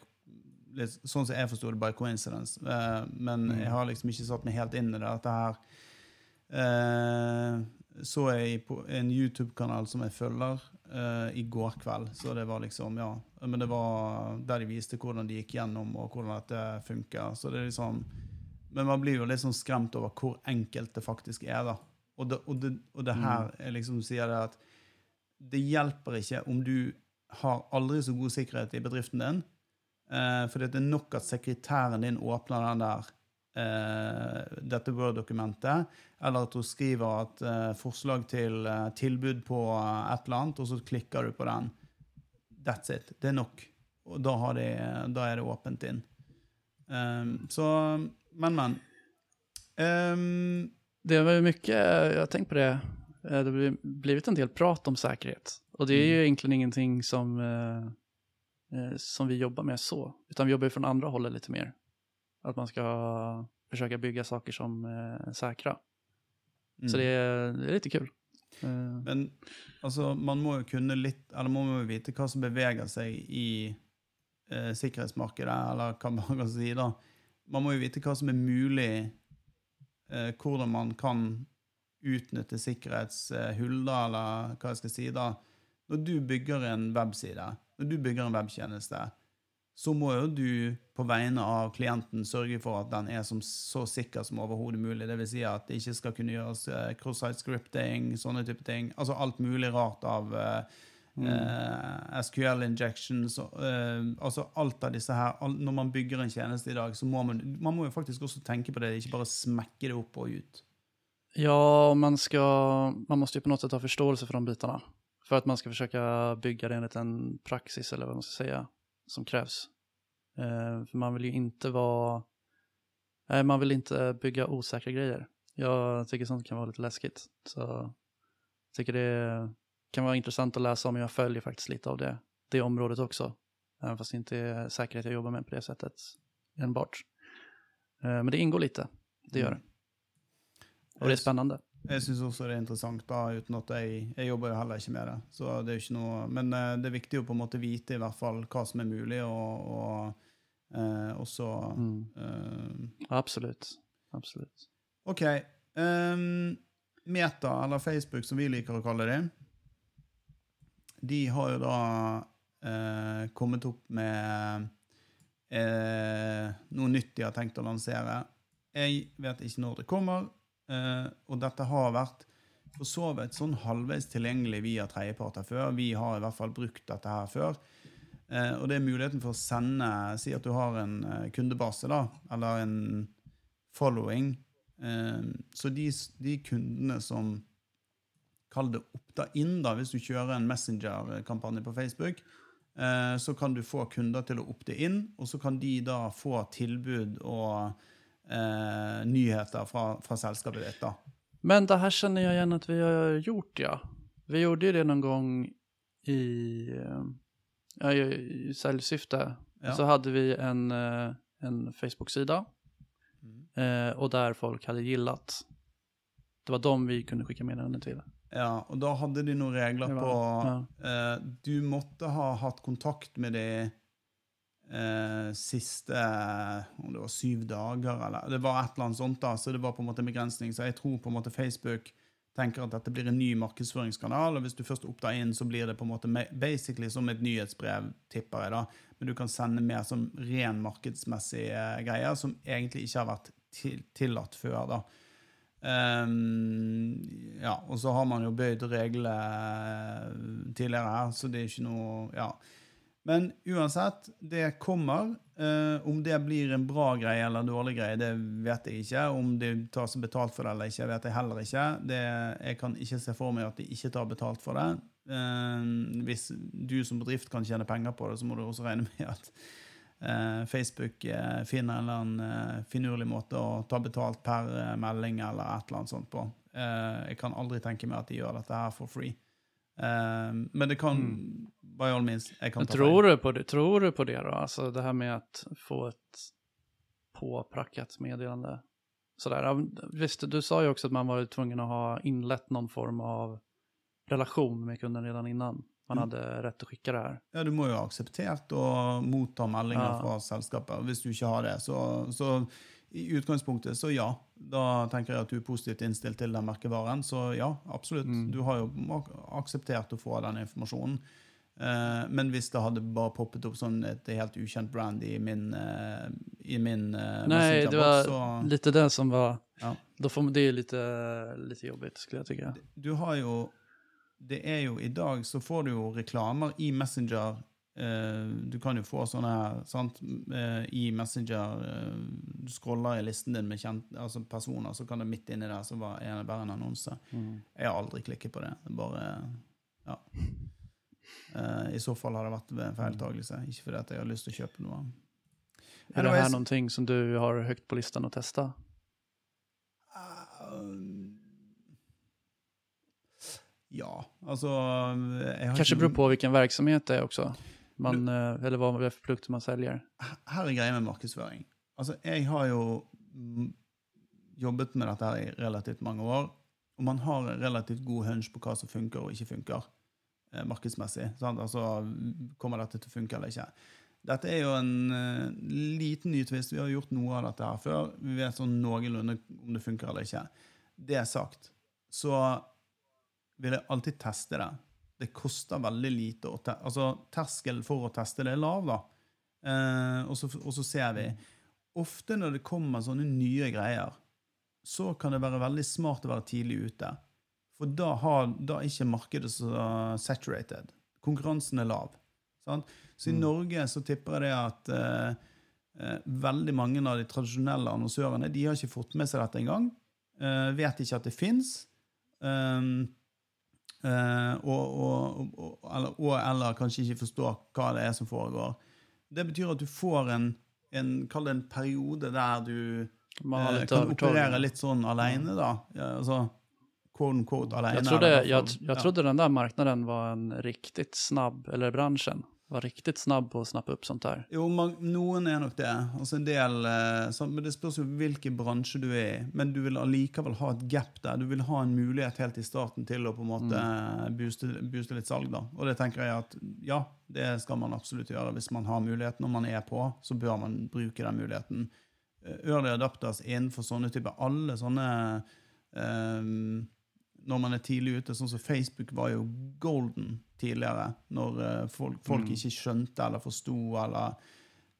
litt, Sånn som jeg forsto det, by coincidence. Eh, men Mm. jeg har liksom ikke satt meg helt inn i det. Dette her eh, så jeg på en YouTube-kanal som jeg følger, uh, i går kveld. Så det var liksom, ja Men det var der de viste hvordan de gikk gjennom, og hvordan dette funker. Så det er liksom Men man blir jo litt sånn skremt over hvor enkelt det faktisk er, da. Og det, og det, og det her er liksom sier det at det hjelper ikke om du har aldri så god sikkerhet i bedriften din, uh, for det er nok at sekretæren din åpner den der eh, dette Word-dokumentet, eller at hun skriver at eh, forslag til eh, tilbud på eh, et eller annet, og så klikker du på den. That's it. Det er nok. Og da, har de, da er det åpent inn. Um, så Men, men. Um, Det ju mycket, jag har tenkt på det, eh, det har bli- blivit en del prat om säkerhet. Och det är ju egentlig egentligen ingenting som, eh, eh, som vi jobbar med så, utan vi jobbar ju från andra hållet lite mer. Att man ska försöka bygga saker som er är säkra. Så mm. det är, det är lite kul. Eh, Men altså, man må jo kunne litt Eller man må jo vite hva som beveger seg i eh, sikkerhetsmarkedet, eller hva man kan si. da. Man må jo vite hva som er mulig, eh, hvordan man kan utnytte sikkerhetshull, da, eller hva jeg skal si. da. Når du bygger en webside, når du bygger en webtjeneste, så må jo du på vegne av klienten sørge for at den er som, så sikker som overhodet mulig. Det vil si at det ikke skal kunne gjøres eh, cross-site scripting, sånne type ting. Altså alt mulig rart av eh, eh, SQL injections. eh, altså alt av disse her. All, når man bygger en tjeneste i dag, så må man, man må jo faktisk også tenke på det, ikke bare smekke det opp og ut. Ja, man, skal man måste ju på något sätt ha förståelse för de bitarna. För att man ska försöka bygga det enligt en praxis eller vad man ska säga som krävs. Eh, för man vill ju inte vara, nej man vill inte bygga osäkra grejer. Jag tycker sånt kan vara lite läskigt. Så jag tycker det kan vara intressant att läsa om. Jag följer faktiskt lite av det, det området också. Även fast det inte är säkerhet jag jobbar med på det sättet. enbart. Eh, men det ingår lite, det gjør det. Og det er spennende. Jeg syns også det er interessant, da, uten at jeg, jeg jobber jo heller ikke med det. Så det er jo ikke noe, Men eh, det er viktig å på en måte vite i hvert fall hva som er mulig, og, og eh, også Mm. eh, Absolutt. Absolutt. OK. Um, Meta, eller Facebook som vi liker å kalle det, de har jo da eh, kommet opp med eh, noe nytt de har tenkt å lansere. Jeg vet ikke når det kommer, eh, og dette har vært for så vidt sånn halvveis tilgjengelig via tredjeparter før. Vi har i hvert fall brukt dette her før. Eh, og det er muligheten for å sende Si at du har en eh, kundebase, da, eller en following. Eh, så de, de kundene som Kall det oppta inn, da, hvis du kjører en Messenger-kampanje på Facebook. Eh, så kan du få kunder til å oppte inn, og så kan de da få tilbud og eh, nyheter fra, fra selskapet ditt. da. Men det her kjenner jeg igjen at vi har gjort, ja. Vi gjorde jo det noen gang i, eh, ja, i i selvsyfte. Ja. Så hadde vi en, eh, en Facebook-sida Mm. eh, og der folk hadde likt. Det var dem vi kunne sende meddelanden til. Ja, og da hadde de noen regler på ja. eh, Du måtte ha hatt kontakt med de eh, siste Om det var syv dager, eller Det var et eller annet sånt, da, så det var på en måte en begrensning. Så jeg tror på en måte Facebook tenker at dette blir en ny markedsføringskanal, og hvis du først opptar inn, så blir det på en måte basically som et nyhetsbrev, tipper jeg, da. Men du kan sende mer som ren markedsmessige greier, som egentlig ikke har vært til, tillatt før, da. Um, ja, og så har man jo bøyd reglene tidligere her, så det er ikke noe Ja. Men uansett, det kommer. Eh, om det blir en bra greie eller en dårlig greie, det vet jeg ikke. Om de tar seg betalt for det eller ikke, vet jeg heller ikke. Det, jeg kan ikke se for meg at de ikke tar betalt for det. Eh, hvis du som bedrift kan tjene penger på det, så må du også regne med at eh, Facebook eh, finner en eller annen eh, finurlig måte å ta betalt per eh, melding eller et eller annet sånt på. Jeg kan aldri tenke meg at de gjør dette her for free. Eh, men det kan, by all means, jeg kan Men ta tror du, på det, tror du på det då? Alltså det här med att få ett påprackat meddelande. Sådär. Visst, du sa ju också att man var tvungen att ha inlett någon form av relation med kunden redan innan man Mm. rett til å skicka det her. Ja, du må jo ha akseptert å motta meldinger Ja. fra selskapet. Hvis du ikke har det, så, så i utgangspunktet så ja. Da tenker jeg at du er positivt innstilt til den merkevaren. Så ja, absolutt. Mm. Du har jo ak- akseptert å få den informasjonen. Eh, men hvis det hadde bare poppet opp sånn et helt ukjent brand i min, eh, i min eh, Nei, det var så litt det som var, Ja. Da får man, det litt, litt lite jobbigt skulle jeg tycka. Du har jo Det er jo i dag så får du jo reklamer i Messenger. Eh, du kan jo få sånne sant? Eh, i Messenger. Eh, du scroller i listen din med kjent, altså personer, så kan det midt inni der så var en, bare en annonse. Mm. Jeg har aldri klikket på det. det bare Ja. I så fall har det vært en feiltagelse. Ikke fordi at jeg har lyst til å kjøpe noe. Er det her noen ting som du har høyt på listan å testa? eh, Ja, altså jeg har Kanske ikke- beror på hvilken verksamhet det er också. Man, eh, eller hva det är för produkter man selger? her er greia med markedsføring. Altså, jeg har jo mm, jobbet med dette her i relativt mange år, og man har en relativt god hunch på hva som funker og ikke funker eh, markedsmessig. Sant? Altså, kommer dette til å funke eller ikke? Dette er jo en eh, liten ny twist. Vi har gjort noe av dette her før. Vi vet sånn noenlunde om det funker eller ikke. Det sagt, så vil jeg alltid teste det. Det koster veldig lite å te Altså, terskelen for å teste det er lav, da. Eh, og, så, og så ser vi Ofte når det kommer sånne nye greier, så kan det være veldig smart å være tidlig ute. For da, har, da er ikke markedet så saturated. Konkurransen er lav. Sant? Så i Mm. Norge så tipper jeg det at eh, eh, veldig mange av de tradisjonelle annonsørene de har ikke fått med seg dette engang. Uh, vet ikke at det fins. Um, eh, og, og, og, eller, og eller kanskje ikke forstår hva det er som foregår. Det betyr at du får en, en, kall det en periode der du eh, kan operere litt sånn alene, da. Ja, altså, quote quote, alene. jeg trodde, jeg, jeg jag ja. den der marknaden var en riktig snabb, eller branschen var riktigt snabb på å snappe opp sånt der. Jo, man, noen er nok det. Altså en del, eh, sånn, men Det spørs jo hvilken bransje du er i. Men du vil allikevel ha et gap der. Du vil ha en mulighet helt i starten til å på en måte mm. booste, booste litt salg. da. Og det tenker jeg at ja, det skal man absolutt gjøre. Hvis man har muligheten når man er på, så bør man bruke den muligheten. Eh, Early adapters innenfor sånne typer Alle sånne eh, Når man er tidlig ute, sånn som Facebook var jo golden tidligere. Når eh, folk, folk Mm. ikke skjønte eller forsto, eller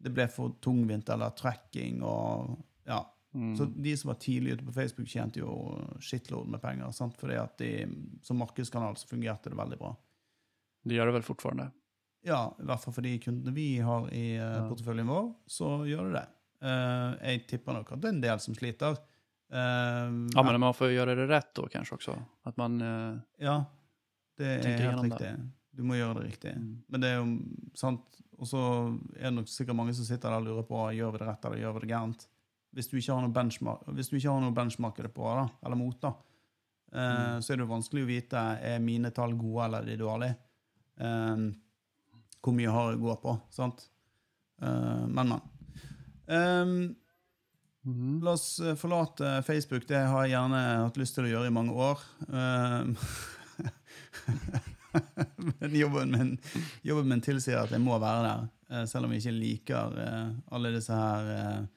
det ble for tungvint eller tracking og ja. Mm. Så de som var tidlig ute på Facebook, tjente jo shitload med penger. Sant? Fordi at de, som markedskanal så fungerte det veldig bra. Det gjør det vel fortfarande. Ja, i hvert fall for de kundene vi har i eh, Ja. porteføljen vår, så gjør det det. Uh, jeg tipper nok at det er en del som sliter. Eh, Ja, men man får gjøre göra det rett da kanskje også? At man... uh, ja, det er helt riktig. det. Du må gjøre det riktig. Mm. Men det er jo sant. Og så er det nok sikkert mange som sitter der og lurer på gjør vi det rett eller gjør vi det gærent. Hvis du ikke har noe benchmark, hvis du ikke har noe benchmark på, da, eller mot, da, uh, Mm. så er det jo vanskelig å vite er mine tall gode eller er de dårlige. Eh, hvor mye har jeg å gå på, sant? Men, men. Eh, Mm. La oss eh, forlate Facebook. Det har jeg gjerne hatt lyst til å gjøre i mange år. Eh, Men jobben min, jobben min tilsier at jeg må være der, eh, selv om jeg ikke liker eh, alle disse her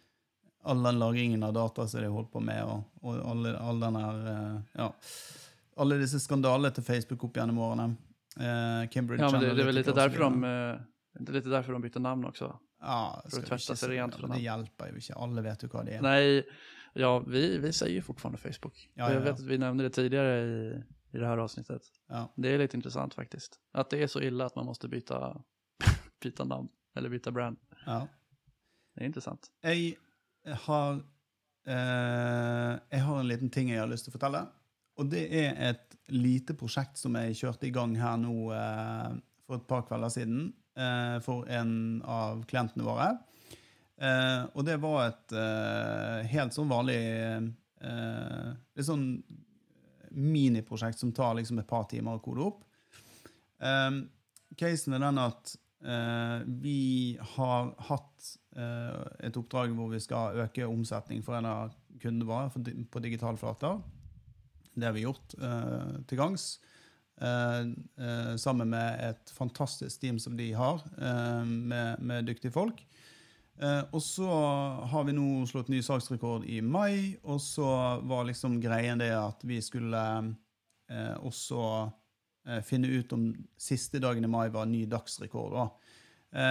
All den lagringen av data som de holdt på med, og, og alle, all her Ja. Alle disse skandalene til Facebook opp gjennom årene. Eh, Cambridge Ja, men det, det er vel litt videre. de, det også, lite de bytte namn också. Ja, skal vi tverte ikke rent fra Det den. hjelper jo ikke. Alle vet jo hva det er. Nej, ja, vi, vi säger ju fortfarande Facebook. Ja, jag ja, vet ja. att vi nämnde det tidigare i, i det här avsnittet. Ja. Det är lite intressant faktiskt. Att det är så illa att man måste byta, byta namn eller byta brand. Ja. Det är intressant. Jeg har eh, jag har en liten ting jeg har lyst til å fortelle. Og det er et lite prosjekt som jeg kjørte i gang her nå eh, for et par kvelder siden eh, for en av klientene våre. Eh, og det var et eh, helt sånn vanlig eh, Litt sånn miniprosjekt som tar liksom et par timer å kode opp. Um, casen er den at eh, vi har hatt eh, et oppdrag hvor vi skal øke omsetning for en av kundene våre på digitale flater. Det har vi gjort eh, til gangs. Eh, eh, sammen med et fantastisk team som de har, eh, med, med dyktige folk. Og så har vi nå slått ny salgsrekord i mai, og så var liksom greien det at vi skulle også finne ut om siste dagen i mai var ny dagsrekord. Da.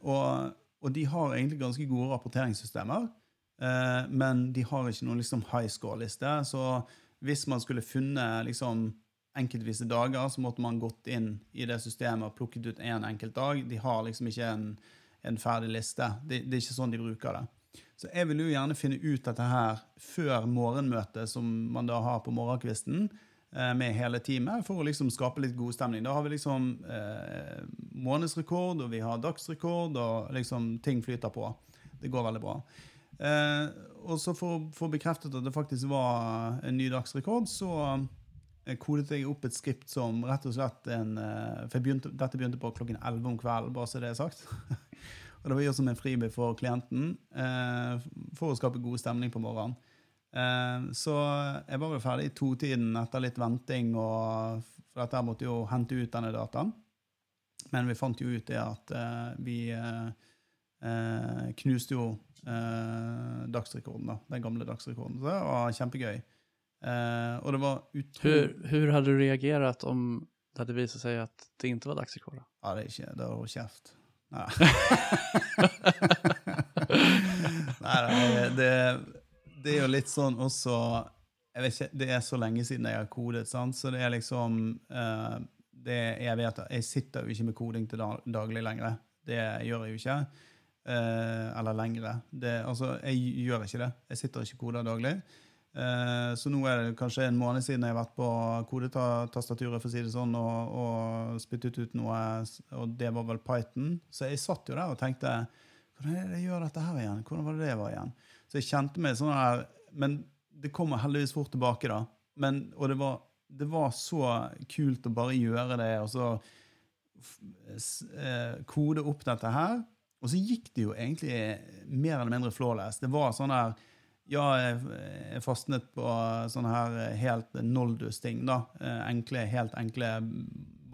Og, og de har egentlig ganske gode rapporteringssystemer, men de har ikke noen liksom high score-liste. Så hvis man skulle funnet liksom enkeltvise dager, så måtte man gått inn i det systemet og plukket ut én en enkelt dag. De har liksom ikke en, en ferdig liste. Det, det er ikke sånn de bruker det. Så jeg vil jo gjerne finne ut dette her før morgenmøtet som man da har på morgenkvisten eh, med hele teamet, for å liksom skape litt god stemning. Da har vi liksom eh, månedsrekord, og vi har dagsrekord, og liksom ting flyter på. Det går veldig bra. Eh, og så for å få bekreftet at det faktisk var en ny dagsrekord, så kodet jeg opp et skript som rett og slett en eh, For begynte, dette begynte på klokken 11 om kvelden, bare så det er sagt. og det var gjort som en freebie for klienten eh, for å skape god stemning på morgenen. Eh, så jeg var vel ferdig i totiden etter litt venting, og, for dette måtte jo hente ut denne dataen. Men vi fant jo ut det at eh, vi eh, eh, knuste jo eh, dagsrekorden, da. Den gamle dagsrekorden. Så det var kjempegøy. Eh, og det var Hur, hur hade du reagerat om det hade visat sig att det inte var dagsrekord? Ja, det ikke Det var kjeft. Nei. nei, det, det er jo litt sånn også jeg vet ikke, Det er så lenge siden jeg har kodet, sant? så det er liksom uh, det Jeg vet jeg sitter jo ikke med koding til da- daglig lenger. Det gjør jeg jo ikke. Uh, eller lengre. Det, altså, jeg gjør ikke det. Jeg sitter ikke og koder daglig. Eh, så nå er det kanskje en måned siden jeg har vært på kodetastaturet for å si det sånn, og, og spyttet ut noe, og det var vel Python. Så jeg satt jo der og tenkte hvordan er det jeg gjør dette her igjen? Hvordan var det det var igjen? Så jeg kjente meg sånn her Men det kommer heldigvis fort tilbake, da. Men, og det var, det var så kult å bare gjøre det, og så eh, kode opp dette her. Og så gikk det jo egentlig mer eller mindre flawless. Det var sånn her Ja, jeg, fastnet på sånne her helt noldus-ting, da. Eh, Enkle, helt enkle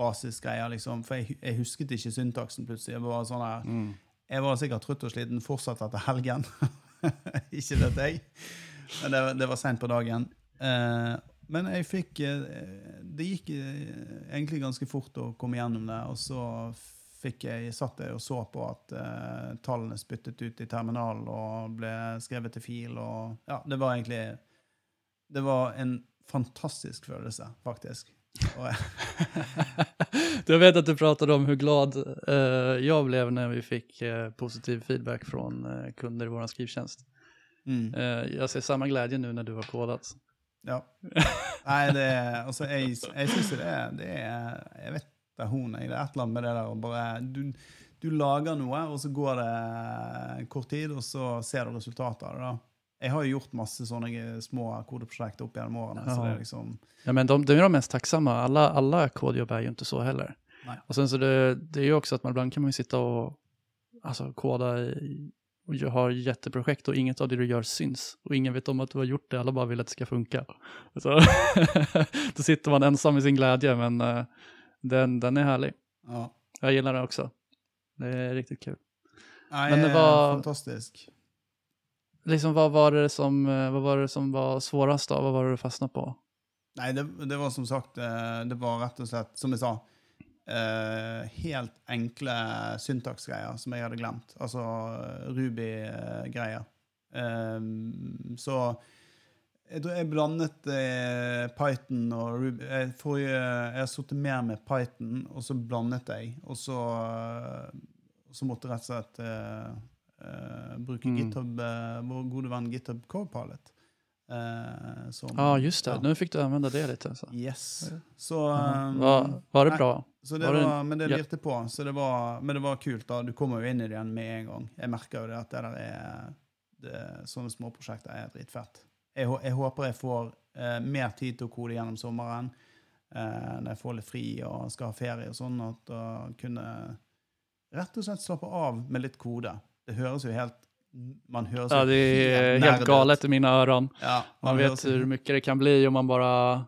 basisgreier, liksom. For jeg, jeg husket ikke syntaksen plutselig. Jeg var sånn her Mm. jeg var sikkert trøtt og sliten fortsatt etter helgen. ikke vet jeg. Men det, det var seint på dagen. Eh, men jeg fikk eh, Det gikk eh, egentlig ganske fort å komme gjennom det. Og så fikk jeg, satt jeg og så på at eh, tallene spyttet ut i terminalen og ble skrevet til fil. Og ja, det var egentlig Det var en fantastisk følelse, faktisk. Jeg, vet at du pratet om hvor glad uh, jeg ble når vi fikk uh, positiv feedback fra kunder i vår skrivetjeneste. mm. Jag ser samme glede nå når du har kodet. Ja. Nei, det Altså, jeg, jeg syns det Det er Jeg vet da hun jeg, Det er et eller annet med det der å bare du, du lager noe, og så går det kort tid, og så ser du resultatet av det. da. Jeg har jo gjort masse sånne små kodeprosjekter opp gjennom årene. så det er liksom Ja, men de, de är de mest tacksamma. Alla, alla kodjobb är ju inte så heller. Nej. Och sen så det, det är ju också att man ibland kan man ju sitta och alltså, koda i, och ju- har jätteprojekt och inget av det du gör syns. Och ingen vet om att du har gjort det, alla bara vill att det ska funka. Så, då sitter man ensam i sin glädje, men eh, den, den är härlig. Ja. Jag gillar den också. Det är riktigt kul. Nei, Men det var- fantastisk. Liksom, vad, var det som, eh, vad var det som var svårast då? Vad var det du fastnade på? Nei, det, det var som sagt eh, Det var rett og slett, som jeg sa, eh, helt enkle syntaksgreier som jeg hadde glemt. Altså Ruby-greier. Eh, så jeg blandet eh, Python og Ruby. Jeg, forrige, jeg har sittet mer med Python, og så blandet jeg. Og så, eh, så måtte jeg rett og slett eh, eh, bruke Mm. GitHub, eh, vår gode venn GitHub Copilot. Eh, som- ah, just det. ja. Nå fikk du anvende det litt. Altså. Yes. Så, um, Var, var det bra? så det var det- var, men det ja. lirte på. Så det var, men det var kult. da. Du kommer jo inn i det igjen med en gang. Jeg merker jo det at det der er det, Sånne småprosjekter er dritfett. Jeg, jeg håper jeg får eh, mer tid til å kode gjennom sommeren. Eh, når jeg får litt fri og skal ha ferie og sånn. At å kunne rett og slett slappe av med litt kode. Det høres jo helt Man høres Ja, det är helt helt galet i mine öron. Ja, Man man vet hvor hur mycket det kan bli om man bare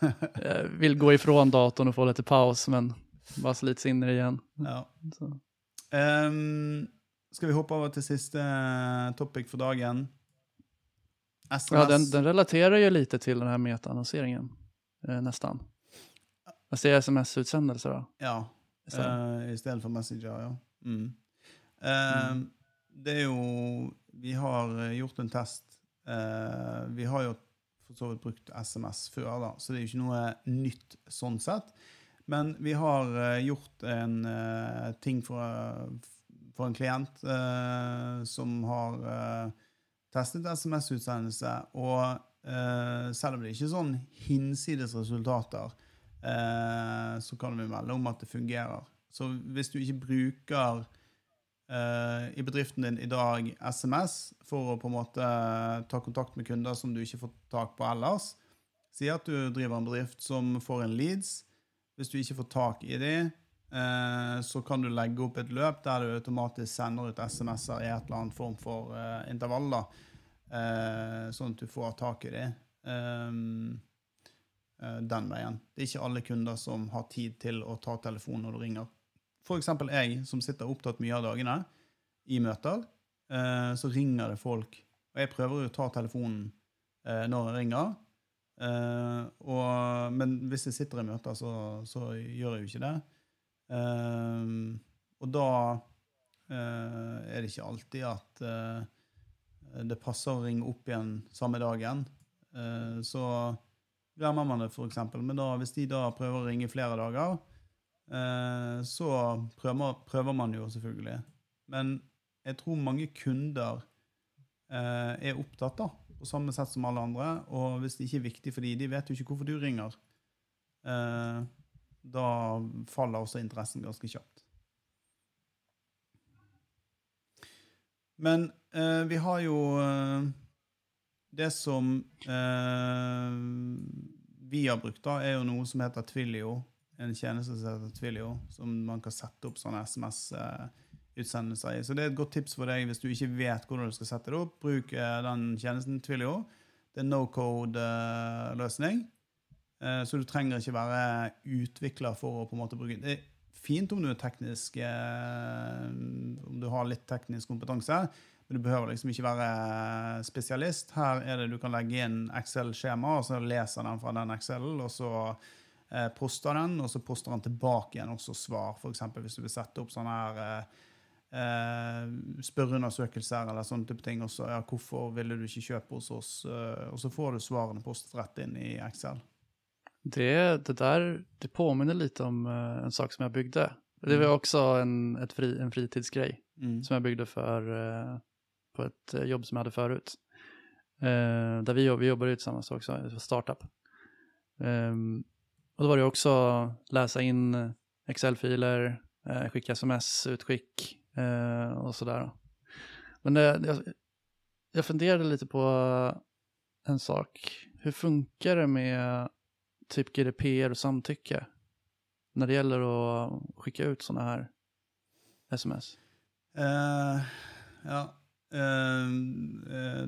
vil vill gå ifrån datorn og få litt paus, men bare slits in i det igjen. ja. Ehm, skal vi hoppe over til siste eh, topic for dagen? SMS. Ja, den, den relaterar ju lite till den här metaannonseringen, eh, nästan. Fast det är sms-utsändelser då. Ja, istället. Uh, i stedet for Messenger, ja. Mm. Ehm, Det er jo Vi har eh, gjort en test. Uh, vi har jo for så vidt brukt SMS før, da, så det er jo ikke noe nytt sånn sett. Men vi har gjort en ting for, for en klient som har testet SMS-utsendelse, og eh, selv om det ikke er sånn hinsides resultater, eh, så kan vi melde om at det fungerer. Så hvis du ikke bruker eh, i bedriften din i dag SMS for å på en måte ta kontakt med kunder som du ikke får tak på ellers, si at du driver en bedrift som får en leads. Hvis du ikke får tak i de, eh, så kan du legge opp et løp der du automatisk sender ut SMS-er i et eller annet form for uh, intervall, da, uh, sånn at du får tak i dem Um, uh, den veien. Det er ikke alle kunder som har tid til å ta telefonen når du ringer. Eksempel jeg, som sitter opptatt mye av dagene i møter, eh, så ringer det folk. Og jeg prøver jo å ta telefonen eh, når jeg ringer. Eh, og, men hvis jeg sitter i møter, så, så gjør jeg jo ikke det. Eh, og da uh, er det ikke alltid at uh, det passer å ringe opp igjen samme dagen. Uh, så glemmer man det, eksempel. Men da, hvis de da prøver å ringe flere dager, så prøver, prøver man jo selvfølgelig. Men jeg tror mange kunder er opptatt, da, på samme sett som alle andre. Og hvis det ikke er viktig for dem, de vet jo ikke hvorfor du ringer, eh, da faller også interessen ganske kjapt. Men eh, vi har jo eh, Det som eh, vi har brukt, da, er jo noe som heter Twilio. en tjeneste som heter Twilio, som man kan sette opp sånne SMS-utsendelser i. Så det er et godt tips for deg hvis du ikke vet hvordan du skal sette det opp. Bruk eh, den tjenesten Twilio. Det er no code-løsning. Eh, så du trenger ikke være utvikler for å på en måte bruke Det er fint om du er teknisk eh, Om du har litt teknisk kompetanse, men du behøver liksom ikke være spesialist. Her er det du kan legge inn Excel-skjema, og så leser den fra den Excel-en, og så eh, poster den, og så poster den tilbake igjen også svar. F.eks. hvis du vil sette opp sånne her eh, spørreundersøkelser eller sånne type ting. Også, ja, 'Hvorfor ville du ikke kjøpe hos oss?' Uh, og så får du svarene postet rett inn i Excel. Det, det där det påminner lite om uh, en sak som jag byggde. Det var Mm. också en, ett fri, en fritidsgrej Mm. som jag byggde för, uh, på ett eh, jobb som jag hade förut. Uh, där vi, vi jobbade tillsammans också, det var startup. Um, och då var det också läsa in Excel-filer, skicka sms-utskick eh, och sådär. Men det, jag, jag funderade lite på en sak. Hur funkar det med typ GDPR och samtycke när det gäller att skicka ut sådana här sms? Uh, ja. Uh, uh,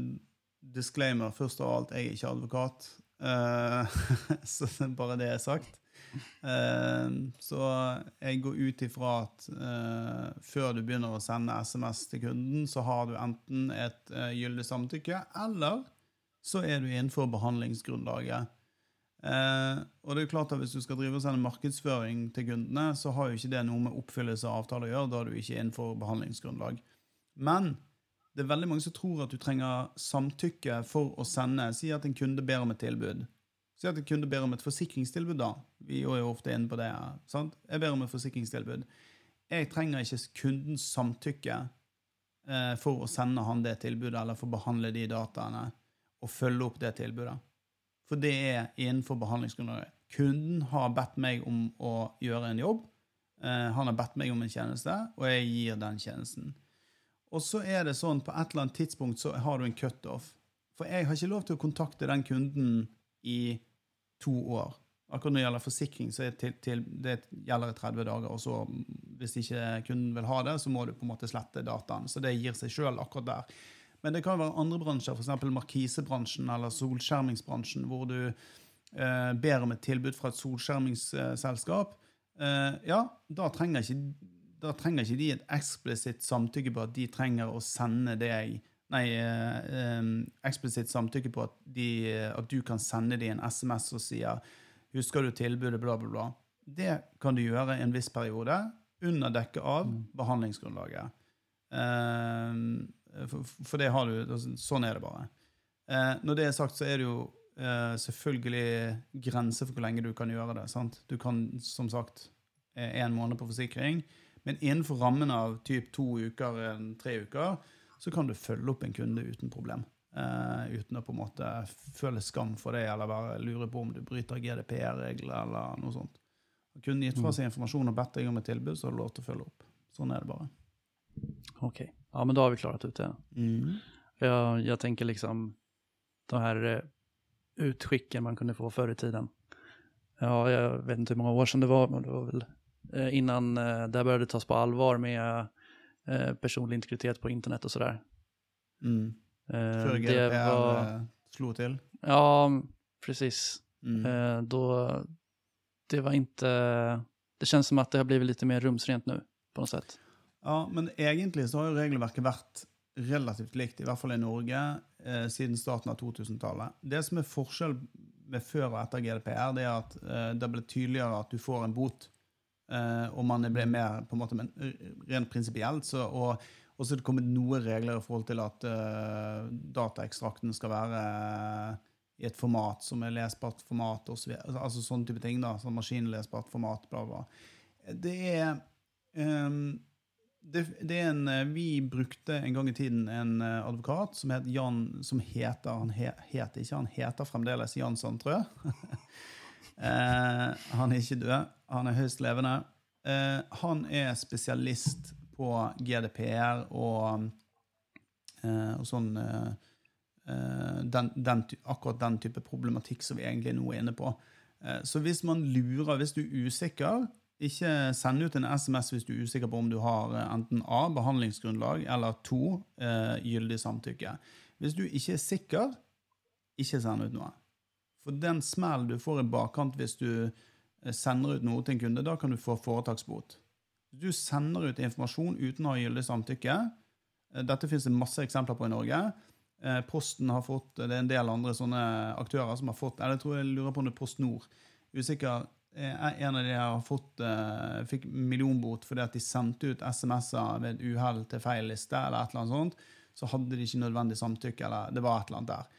disclaimer, først av alt, jeg er ikke advokat. Eh, så bare det er sagt. Eh, så jeg går ut ifra at eh, før du begynner å sende SMS til kunden, så har du enten et gyldig samtykke, eller så er du innenfor behandlingsgrunnlaget. Eh, og det er klart at Hvis du skal drive og sende markedsføring til kundene, så har jo ikke det noe med oppfyllelse av avtale å gjøre. Da er du ikke innenfor behandlingsgrunnlag. Men det er veldig mange som tror at du trenger samtykke for å sende. Si at en kunde ber om et tilbud. Si at en kunde ber om et forsikringstilbud, da. Vi er jo ofte inne på det. sant? Jeg ber om et forsikringstilbud. Jeg trenger ikke kundens samtykke eh, for å sende han det tilbudet, eller for å behandle de dataene og følge opp det tilbudet. For det er innenfor behandlingsgrunnlaget. Kunden har bedt meg om å gjøre en jobb. Eh, han har bedt meg om en tjeneste, og jeg gir den tjenesten. Og så er det sånn, på et eller annet tidspunkt så har du en cutoff. For jeg har ikke lov til å kontakte den kunden i to år. Akkurat når det gjelder forsikring, så til, til, det gjelder det 30 dager. Og så hvis ikke kunden vil ha det, så må du på en måte slette dataen. Så det gir seg sjøl akkurat der. Men det kan være andre bransjer, f.eks. markisebransjen eller solskjermingsbransjen, hvor du eh, ber om et tilbud fra et solskjermingsselskap. Eh, ja, da trenger, ikke, da trenger ikke de et eksplisitt samtykke på at de trenger å sende deg Nei, eh, eksplisitt samtykke på at, de, at du kan sende dem en SMS og sier 'Husker du tilbudet?' bla, bla, bla. Det kan du gjøre en viss periode under dekke av behandlingsgrunnlaget. Eh, for, for det har du altså, Sånn er det bare. Eh, når det er sagt, så er det jo eh, selvfølgelig grenser for hvor lenge du kan gjøre det. sant? Du kan som sagt én måned på forsikring, men innenfor rammen av typ to uker, en, tre uker, så kan du følge opp en kunde uten problem. Eh, uten å på en måte føle skam for det, eller bare lure på om du bryter GDPR-regler eller noe sånt. Kunden gitt fra seg informasjon og bedt deg om et tilbud, så har du lov til å følge opp. Sånn er det bare. Okej, ja men då har vi klarat ut det. Jag, jag tänker liksom de här eh, utskicken man kunde få förr i tiden. Ja, jag vet inte hur många år sedan det var, men det var väl eh, innan eh, det började tas på allvar med personlig integritet på internet och sådär. Mm. Före GDPR var, slog till? til. ja, precis. Mm. Då, det var inte, det känns som att det har blivit lite mer rumsrent nu på något sätt. Ja, men egentlig så har jo regelverket vært relativt likt, i hvert fall i Norge, eh, siden starten av 2000-tallet. Det som er forskjell med før og etter GDPR, det er at eh, det ble tydeligere at du får en bot. Eh, og man ble mer på en måte, men eh, rent prinsipielt så og, så er det kommet noen regler i forhold til at eh, dataekstrakten skal være eh, i et format som er lesbart format, og så altså, altså sånne type ting. da, sånn Maskinlesbart format, bla, bla. Det er ehm, det, det en, eh, Vi brukte en gang i tiden en eh, advokat som het Jan som heter Han he, heter ikke, han heter fremdeles Jan Sandtrø. eh, han er ikke død. Han er høyst levende. Eh, han er spesialist på GDPR og, eh, og sånn eh, den, den, Akkurat den type problematikk som vi egentlig nå er inne på. Så hvis man lurer, hvis du er usikker, ikke send ut en SMS hvis du er usikker på om du har eh, enten A, behandlingsgrunnlag, eller 2, eh, gyldig samtykke. Hvis du ikke er sikker, ikke send ut noe. For den smellen du får i bakkant hvis du eh, sender ut noe til en kunde, da kan du få foretaksbot. Du sender ut informasjon uten å ha gyldig samtykke, dette finnes det masse eksempler på i Norge, Posten har fått, det er en del andre sånne aktører som har fått, eller jeg tror jeg lurer på om det er Post Nord, usikker, en av de har fått, eh, fikk millionbot fordi at de sendte ut SMS-er ved et uhell til feil liste, eller et eller annet sånt, så hadde de ikke nødvendig samtykke, eller det var et eller annet der.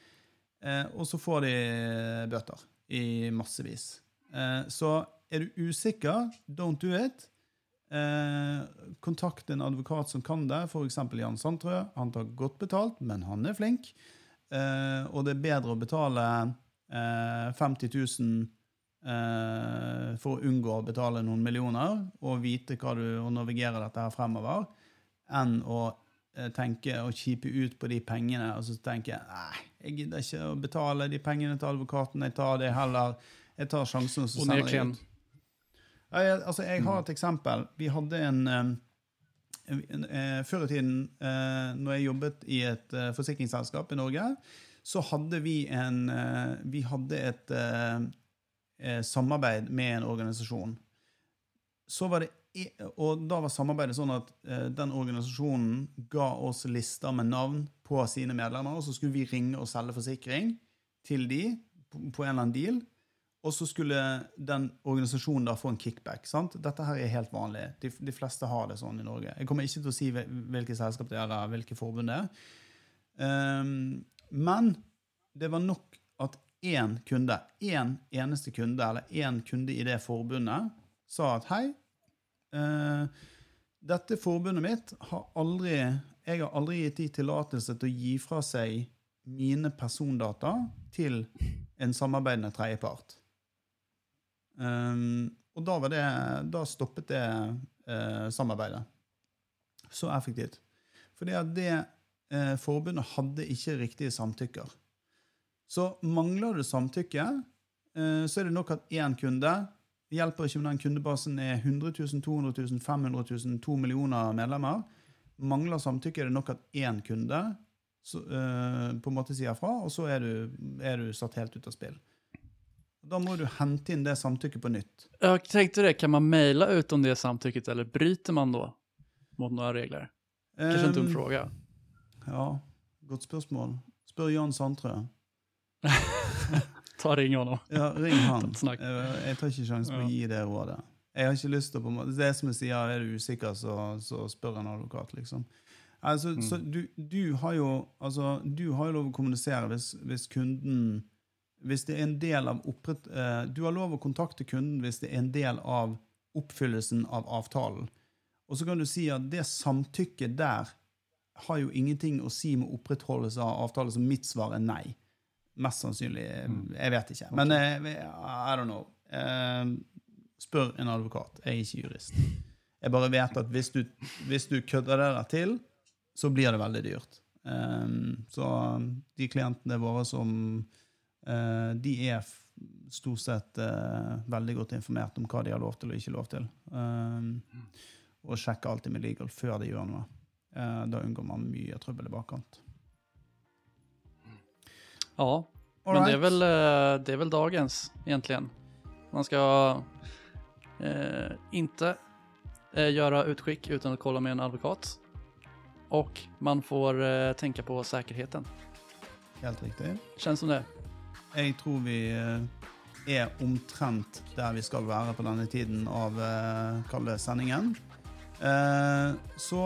Eh, og så får de bøter i massevis. Eh, så er du usikker, don't do it. Eh, kontakt en advokat som kan det, f.eks. Jan Sandtrø. Han tar godt betalt, men han er flink. Eh, og det er bedre å betale eh, 50 000 eh, for å unngå å betale noen millioner og vite hva du og navigere dette her fremover, enn å eh, tenke og kjipe ut på de pengene og så tenke nei, jeg gidder ikke å betale de pengene til advokaten, jeg tar det heller. Jeg tar sjansen, og så sender jeg ut. Ja, jeg, altså, jeg har et eksempel. Vi hadde en, eh, en, eh, Før i tiden, eh, når jeg jobbet i et eh, forsikringsselskap i Norge, så hadde vi en eh, Vi hadde et samarbeid med en organisasjon. Så var det, og da var samarbeidet sånn at eh, den organisasjonen ga oss lister med navn på sine medlemmer, og så skulle vi ringe og selge forsikring til de på, en eller annen deal. Og så skulle den organisasjonen da få en kickback. sant? Dette her er helt vanlig. De, de fleste har det sånn i Norge. Jeg kommer ikke til å si hvilke selskap det er, eller hvilke forbund det er. Um, men det var nok én kunde, én eneste kunde, eller én kunde i det forbundet, sa at hei, eh, dette forbundet mitt har aldri Jeg har aldri gitt de tillatelse til å gi fra seg mine persondata til en samarbeidende tredjepart. Um, og da, var det, da stoppet det eh, samarbeidet. Så effektivt. Fordi at det eh, forbundet hadde ikke riktige samtykker. Så mangler du samtykke, eh, så er det nok at én kunde hjelper ikke om den kundebasen er 100 000, 200 000, 500 000, 2 millioner medlemmer. Mangler samtykke, er det nok at én kunde så, eh, på en måte sier fra, og så er du, er du satt helt ut av spill. Da må du hente inn det samtykket på nytt. Jeg tenkte det, kan man maile ut om det samtykket, eller bryter man da mot noen regler? Kanske en dum spørsmål. fråga. Ja, godt spørsmål. Spør Jan Sandtrø. Ta ring nå. Ja, ring han. Eh, Jeg tar ikke sjansen på å gi det rådet. Jeg har ikke lyst til å på en måte, Det som jeg sier, er du usikker, så, så spør en advokat, liksom. Altså, så du, du har jo altså, du har jo lov å kommunisere hvis, hvis kunden Hvis det er en del av opprett... uh, du har lov å kontakte kunden hvis det er en del av oppfyllelsen av avtalen. Og så kan du si at det samtykket der har jo ingenting å si med opprettholdelse av avtale, så mitt svar er nei. Mest sannsynlig. Jeg vet ikke. Men eh, I don't know. Eh, spør en advokat. Jeg er ikke jurist. Jeg bare vet at hvis du, hvis du kødder det der til, så blir det veldig dyrt. Eh, så de klientene våre som eh, De er stort sett eh, veldig godt informert om hva de har lov til og ikke lov til. Eh, og sjekker alltid med legal før de gjør noe. Eh, da unngår man mye trøbbel i bakkant. Ja, All men det är, vel väl, eh, det är väl dagens egentligen. Man ska eh, inte eh, göra utskick utan att kolla med en advokat. Och man får eh, tänka på säkerheten. Helt riktig. Känns som det. Jeg tror vi eh, er omtrent der vi skal være på denne tiden av eh, kall sendingen. Eh, så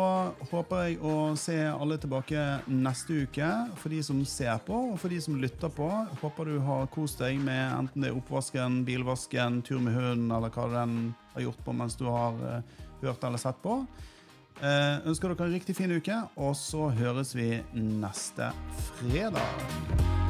håper jeg å se alle tilbake neste uke, for de som ser på, og for de som lytter på. Håper du har kost deg med enten det er oppvasken, bilvasken, tur med hunden, eller hva den har gjort på mens du har eh, hørt eller sett på. Eh, ønsker dere en riktig fin uke, og så høres vi neste fredag.